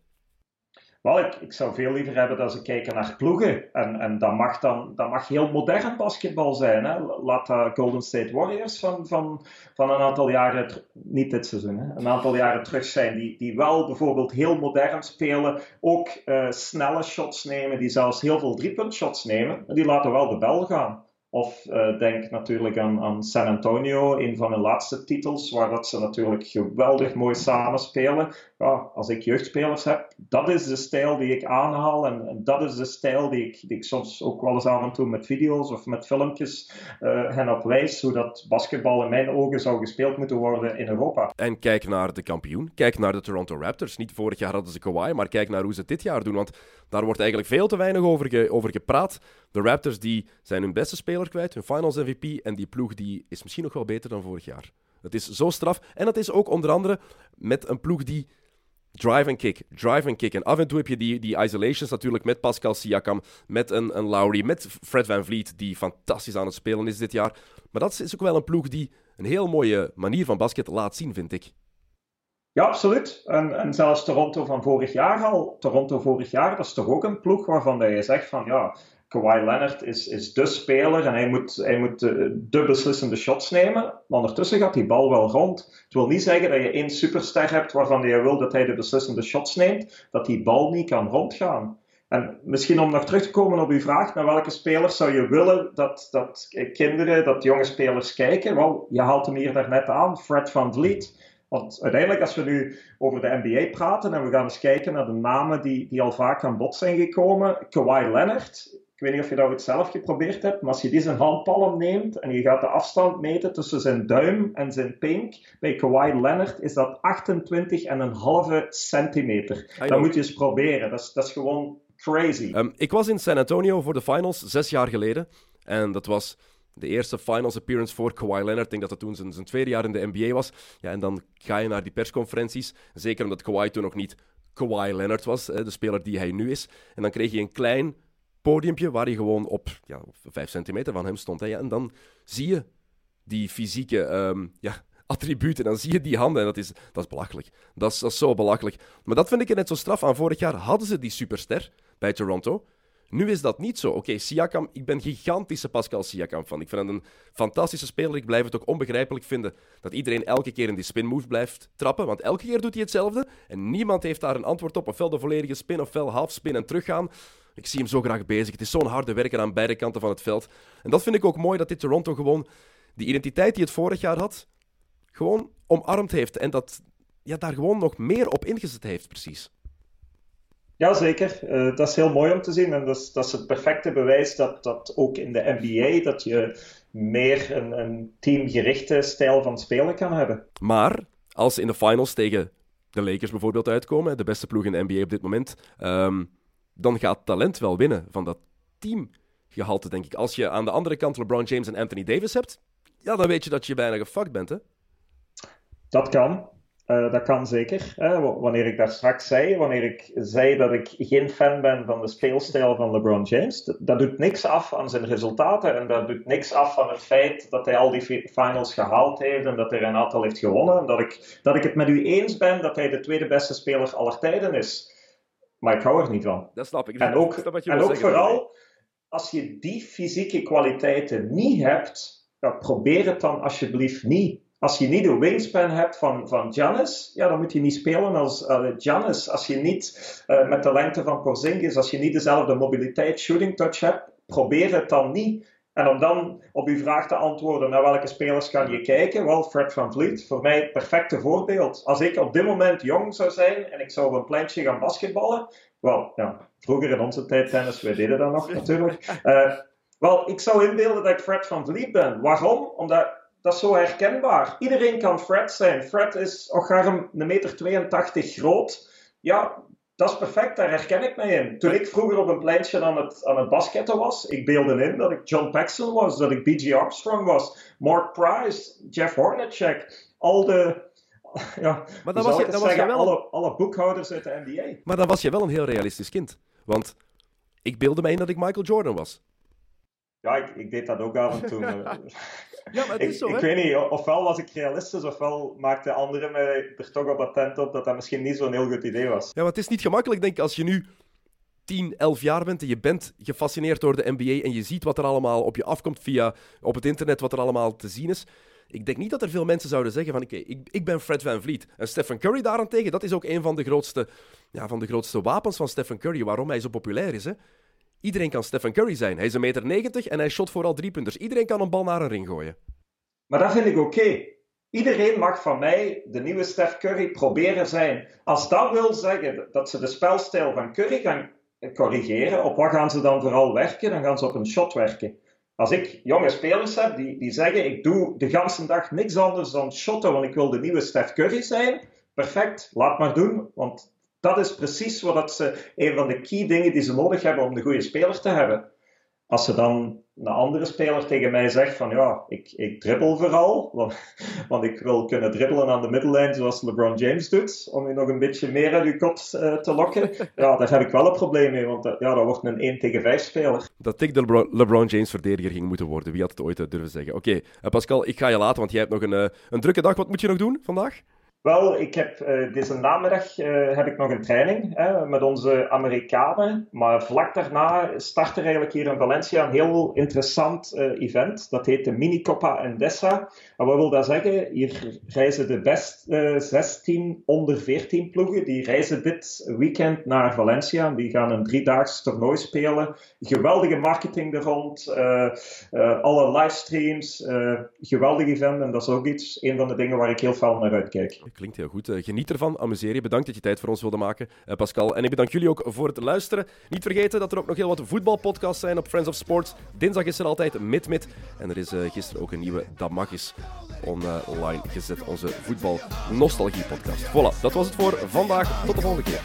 Wel, ik, ik zou veel liever hebben dat ze kijken naar ploegen. En, en dat, mag dan, dat mag heel modern basketbal zijn. Hè. Laat dat Golden State Warriors van, van, van een aantal jaren, niet dit seizoen, hè, een aantal jaren terug zijn. Die, die wel bijvoorbeeld heel modern spelen. Ook uh, snelle shots nemen, die zelfs heel veel driepunt shots nemen. Die laten wel de bel gaan. Of uh, denk natuurlijk aan, aan, San Antonio, een van hun laatste titels, waar dat ze natuurlijk geweldig mooi samenspelen. Ja, als ik jeugdspelers heb, dat is de stijl die ik aanhaal en, en dat is de stijl die ik, die ik, soms ook wel eens af en toe met video's of met filmpjes uh, hen op wijs, hoe dat basketbal in mijn ogen zou gespeeld moeten worden in Europa. En kijk naar de kampioen, kijk naar de Toronto Raptors. Niet vorig jaar hadden ze Kawhi, maar kijk naar hoe ze dit jaar doen, want daar wordt eigenlijk veel te weinig over, over gepraat. De Raptors die zijn hun beste kwijt, hun finals MVP. En die ploeg die is misschien nog wel beter dan vorig jaar. Het is zo straf. En dat is ook onder andere met een ploeg die drive and kick, drive and kick. En af en toe heb je die, die isolations natuurlijk met Pascal Siakam, met een, een Lowry, met Fred Van Vliet, die fantastisch aan het spelen is dit jaar. Maar dat is ook wel een ploeg die een heel mooie manier van basket laat zien, vind ik. Ja, absoluut. En, en zelfs Toronto van vorig jaar al. Toronto vorig jaar, dat is toch ook een ploeg waarvan je zegt van ja, Kawhi Leonard is, is de speler en hij moet, hij moet de, de, beslissende shots nemen. Maar ondertussen gaat die bal wel rond. Het wil niet zeggen dat je één superster hebt waarvan je wil dat hij de beslissende shots neemt, dat die bal niet kan rondgaan. En misschien om nog terug te komen op uw vraag, naar welke spelers zou je willen dat, dat kinderen, dat jonge spelers kijken? Wel, je haalt hem hier daarnet aan, Fred van Vliet. Want uiteindelijk, als we nu over de NBA praten en we gaan eens kijken naar de namen die, die al vaak aan bod zijn gekomen, Kawhi Leonard weet niet of je dat ooit zelf geprobeerd hebt, maar als je die zijn handpalm neemt en je gaat de afstand meten tussen zijn duim en zijn pink, bij Kawhi Leonard is dat 28,5 centimeter. Dat moet je eens proberen. Dat is, dat is gewoon Crazy. Ehm, ik was in San Antonio voor de finals zes jaar geleden. En dat was de eerste finals appearance voor Kawhi Leonard. Ik denk dat dat toen zijn, zijn tweede jaar in de NBA was. Ja, en dan ga je naar die persconferenties. Zeker omdat Kawhi toen nog niet Kawhi Leonard was, de speler die hij nu is. En dan kreeg je een klein podiumpje waar hij gewoon op, ja, vijf centimeter van hem stond. Hè. Ja, en dan zie je die fysieke ehm, ja, [laughs] attributen. Dan zie je die handen en dat is, dat is belachelijk. Dat is, dat is zo belachelijk. Maar dat vind ik er net zo straf aan. Vorig jaar hadden ze die superster bij Toronto. Nu is dat niet zo. Oké, Siakam, ik ben gigantische Pascal Siakam van. Ik vind hem een fantastische speler. Ik blijf het ook onbegrijpelijk vinden dat iedereen elke keer in die spin move blijft trappen. Want elke keer doet hij hetzelfde. En niemand heeft daar een antwoord op. Ofwel de volledige spin, ofwel half spin en teruggaan. Ik zie hem zo graag bezig. Het is zo'n harde werker aan beide kanten van het veld. En dat vind ik ook mooi dat dit Toronto gewoon die identiteit die het vorig jaar had, gewoon omarmd heeft. En dat ja, daar gewoon nog meer op ingezet heeft, precies. Jazeker, uh, eh, dat is heel mooi om te zien. En dat is, dat is het perfecte bewijs dat, dat ook in de NBA dat je meer een, een teamgerichte stijl van spelen kan hebben. Maar als ze in de finals tegen de Lakers bijvoorbeeld uitkomen, de beste ploeg in de NBA op dit moment, um, dan gaat talent wel winnen van dat teamgehalte, denk ik. Als je aan de andere kant LeBron James en Anthony Davis hebt, ja, dan weet je dat je bijna gefucked bent, hè? Dat kan. Uh, dat kan zeker. Wanneer ik daar straks zei, wanneer ik zei dat ik geen fan ben van de speelstijl van LeBron James, dat, dat, doet niks af aan zijn resultaten en dat doet niks af van het feit dat hij al die finals gehaald heeft en dat hij een aantal heeft gewonnen. En dat ik, dat ik het met u eens ben dat hij de tweede beste speler aller tijden is. Maar ik hou er niet van. Dat snap ik. En ook, en ook vooral, als je die fysieke kwaliteiten niet hebt, ja, probeer het dan alsjeblieft niet. Als je niet de wingspan hebt van, van Giannis, ja, dan moet je niet spelen als uh, Giannis. Als je niet uh, met de lengte van Porzingis, als je niet dezelfde mobiliteit, shooting touch hebt, probeer het dan niet. En om dan op uw vraag te antwoorden, naar welke spelers kan je kijken? Wel, Fred van Vliet, voor mij het perfecte voorbeeld. Als ik op dit moment jong zou zijn en ik zou op een pleintje gaan basketballen, wel, ja, vroeger in onze tijd tennis, wij deden dat nog natuurlijk. Uh, [laughs] wel, ik zou inbeelden dat ik Fred van Vliet ben. Waarom? Omdat dat is zo herkenbaar. Iedereen kan Fred zijn. Fred is een meter 82 groot. Ja, dat is perfect, daar herken ik mij in. Toen ik vroeger op een pleintje aan het, aan het basketten was, ik beelde in dat ik John Paxson was, dat ik B.G. Armstrong was, Mark Price, Jeff Hornacek, al de... Ja, maar dan was je, dan was je wel... alle, alle boekhouders uit de NBA. Maar dan was je wel een heel realistisch kind. Want ik beelde mij in dat ik Michael Jordan was. Ja, ik, ik deed dat ook af en toe. [laughs] Ja, maar het is zo, ik, ik weet niet, ofwel was ik realistisch, ofwel maakte anderen mij er toch op attent op dat dat misschien niet zo'n heel goed idee was. Ja, maar het is niet gemakkelijk, denk ik, als je nu 10, 11 jaar bent en je bent gefascineerd door de NBA en je ziet wat er allemaal op je afkomt via op het internet, wat er allemaal te zien is. Ik denk niet dat er veel mensen zouden zeggen van oké, ik, ik ben Fred Van Vliet. En Stephen Curry daarentegen, dat is ook een van de grootste, ja, van de grootste wapens van Stephen Curry, waarom hij zo populair is. Hè? Iedereen kan Stephen Curry zijn. Hij is een meter 90 en hij shot vooral drie punters. Iedereen kan een bal naar een ring gooien. Maar dat vind ik oké. Iedereen mag van mij de nieuwe Steph Curry proberen zijn. Als dat wil zeggen dat ze de spelstijl van Curry gaan corrigeren, op wat gaan ze dan vooral werken? Dan gaan ze op een shot werken. Als ik jonge spelers heb die, die zeggen: Ik doe de ganse dag niks anders dan shotten, want ik wil de nieuwe Steph Curry zijn. Perfect, laat maar doen. Want dat is precies wat ze, een van de key dingen die ze nodig hebben om de goede speler te hebben. Als ze dan een andere speler tegen mij zegt van ja, ik, ik dribbel vooral, want, [laughs] want ik wil kunnen dribbelen aan de middellijn zoals LeBron James doet, om je nog een beetje meer uit je kot uh, te lokken. [laughs] Ja, daar heb ik wel een probleem mee, want uh, ja, dat wordt een 1 tegen 5 speler. Dat ik de LeBron, LeBron James verdediger ging moeten worden, wie had het ooit durven zeggen? Oké, okay, Pascal, ik ga je laten, want jij hebt nog een, een drukke dag. Wat moet je nog doen vandaag? Wel, ik heb uh, deze namiddag uh, heb ik nog een training hè, met onze Amerikanen. Maar vlak daarna start er eigenlijk hier in Valencia een heel interessant uh, event. Dat heet de Mini Copa Endesa. En wat wil dat zeggen? Hier reizen de best 16 onder 14 ploegen. Die reizen dit weekend naar Valencia. Die gaan een driedaags toernooi spelen. Geweldige marketing er rond. alle livestreams. geweldig event. En dat is ook iets, een van de dingen waar ik heel veel naar uitkijk klinkt heel goed. Eh, geniet ervan, amuseer je. Bedankt dat je tijd voor ons wilde maken, eh, Pascal. En ik bedank jullie ook voor het luisteren. Niet vergeten dat er ook nog heel wat voetbalpodcasts zijn op Friends of Sports. Dinsdag is er altijd mid-mid. En er is eh, gisteren ook een nieuwe Damagis online gezet. Onze voetbal nostalgie podcast. Voilà, dat was het voor vandaag. Tot de volgende keer.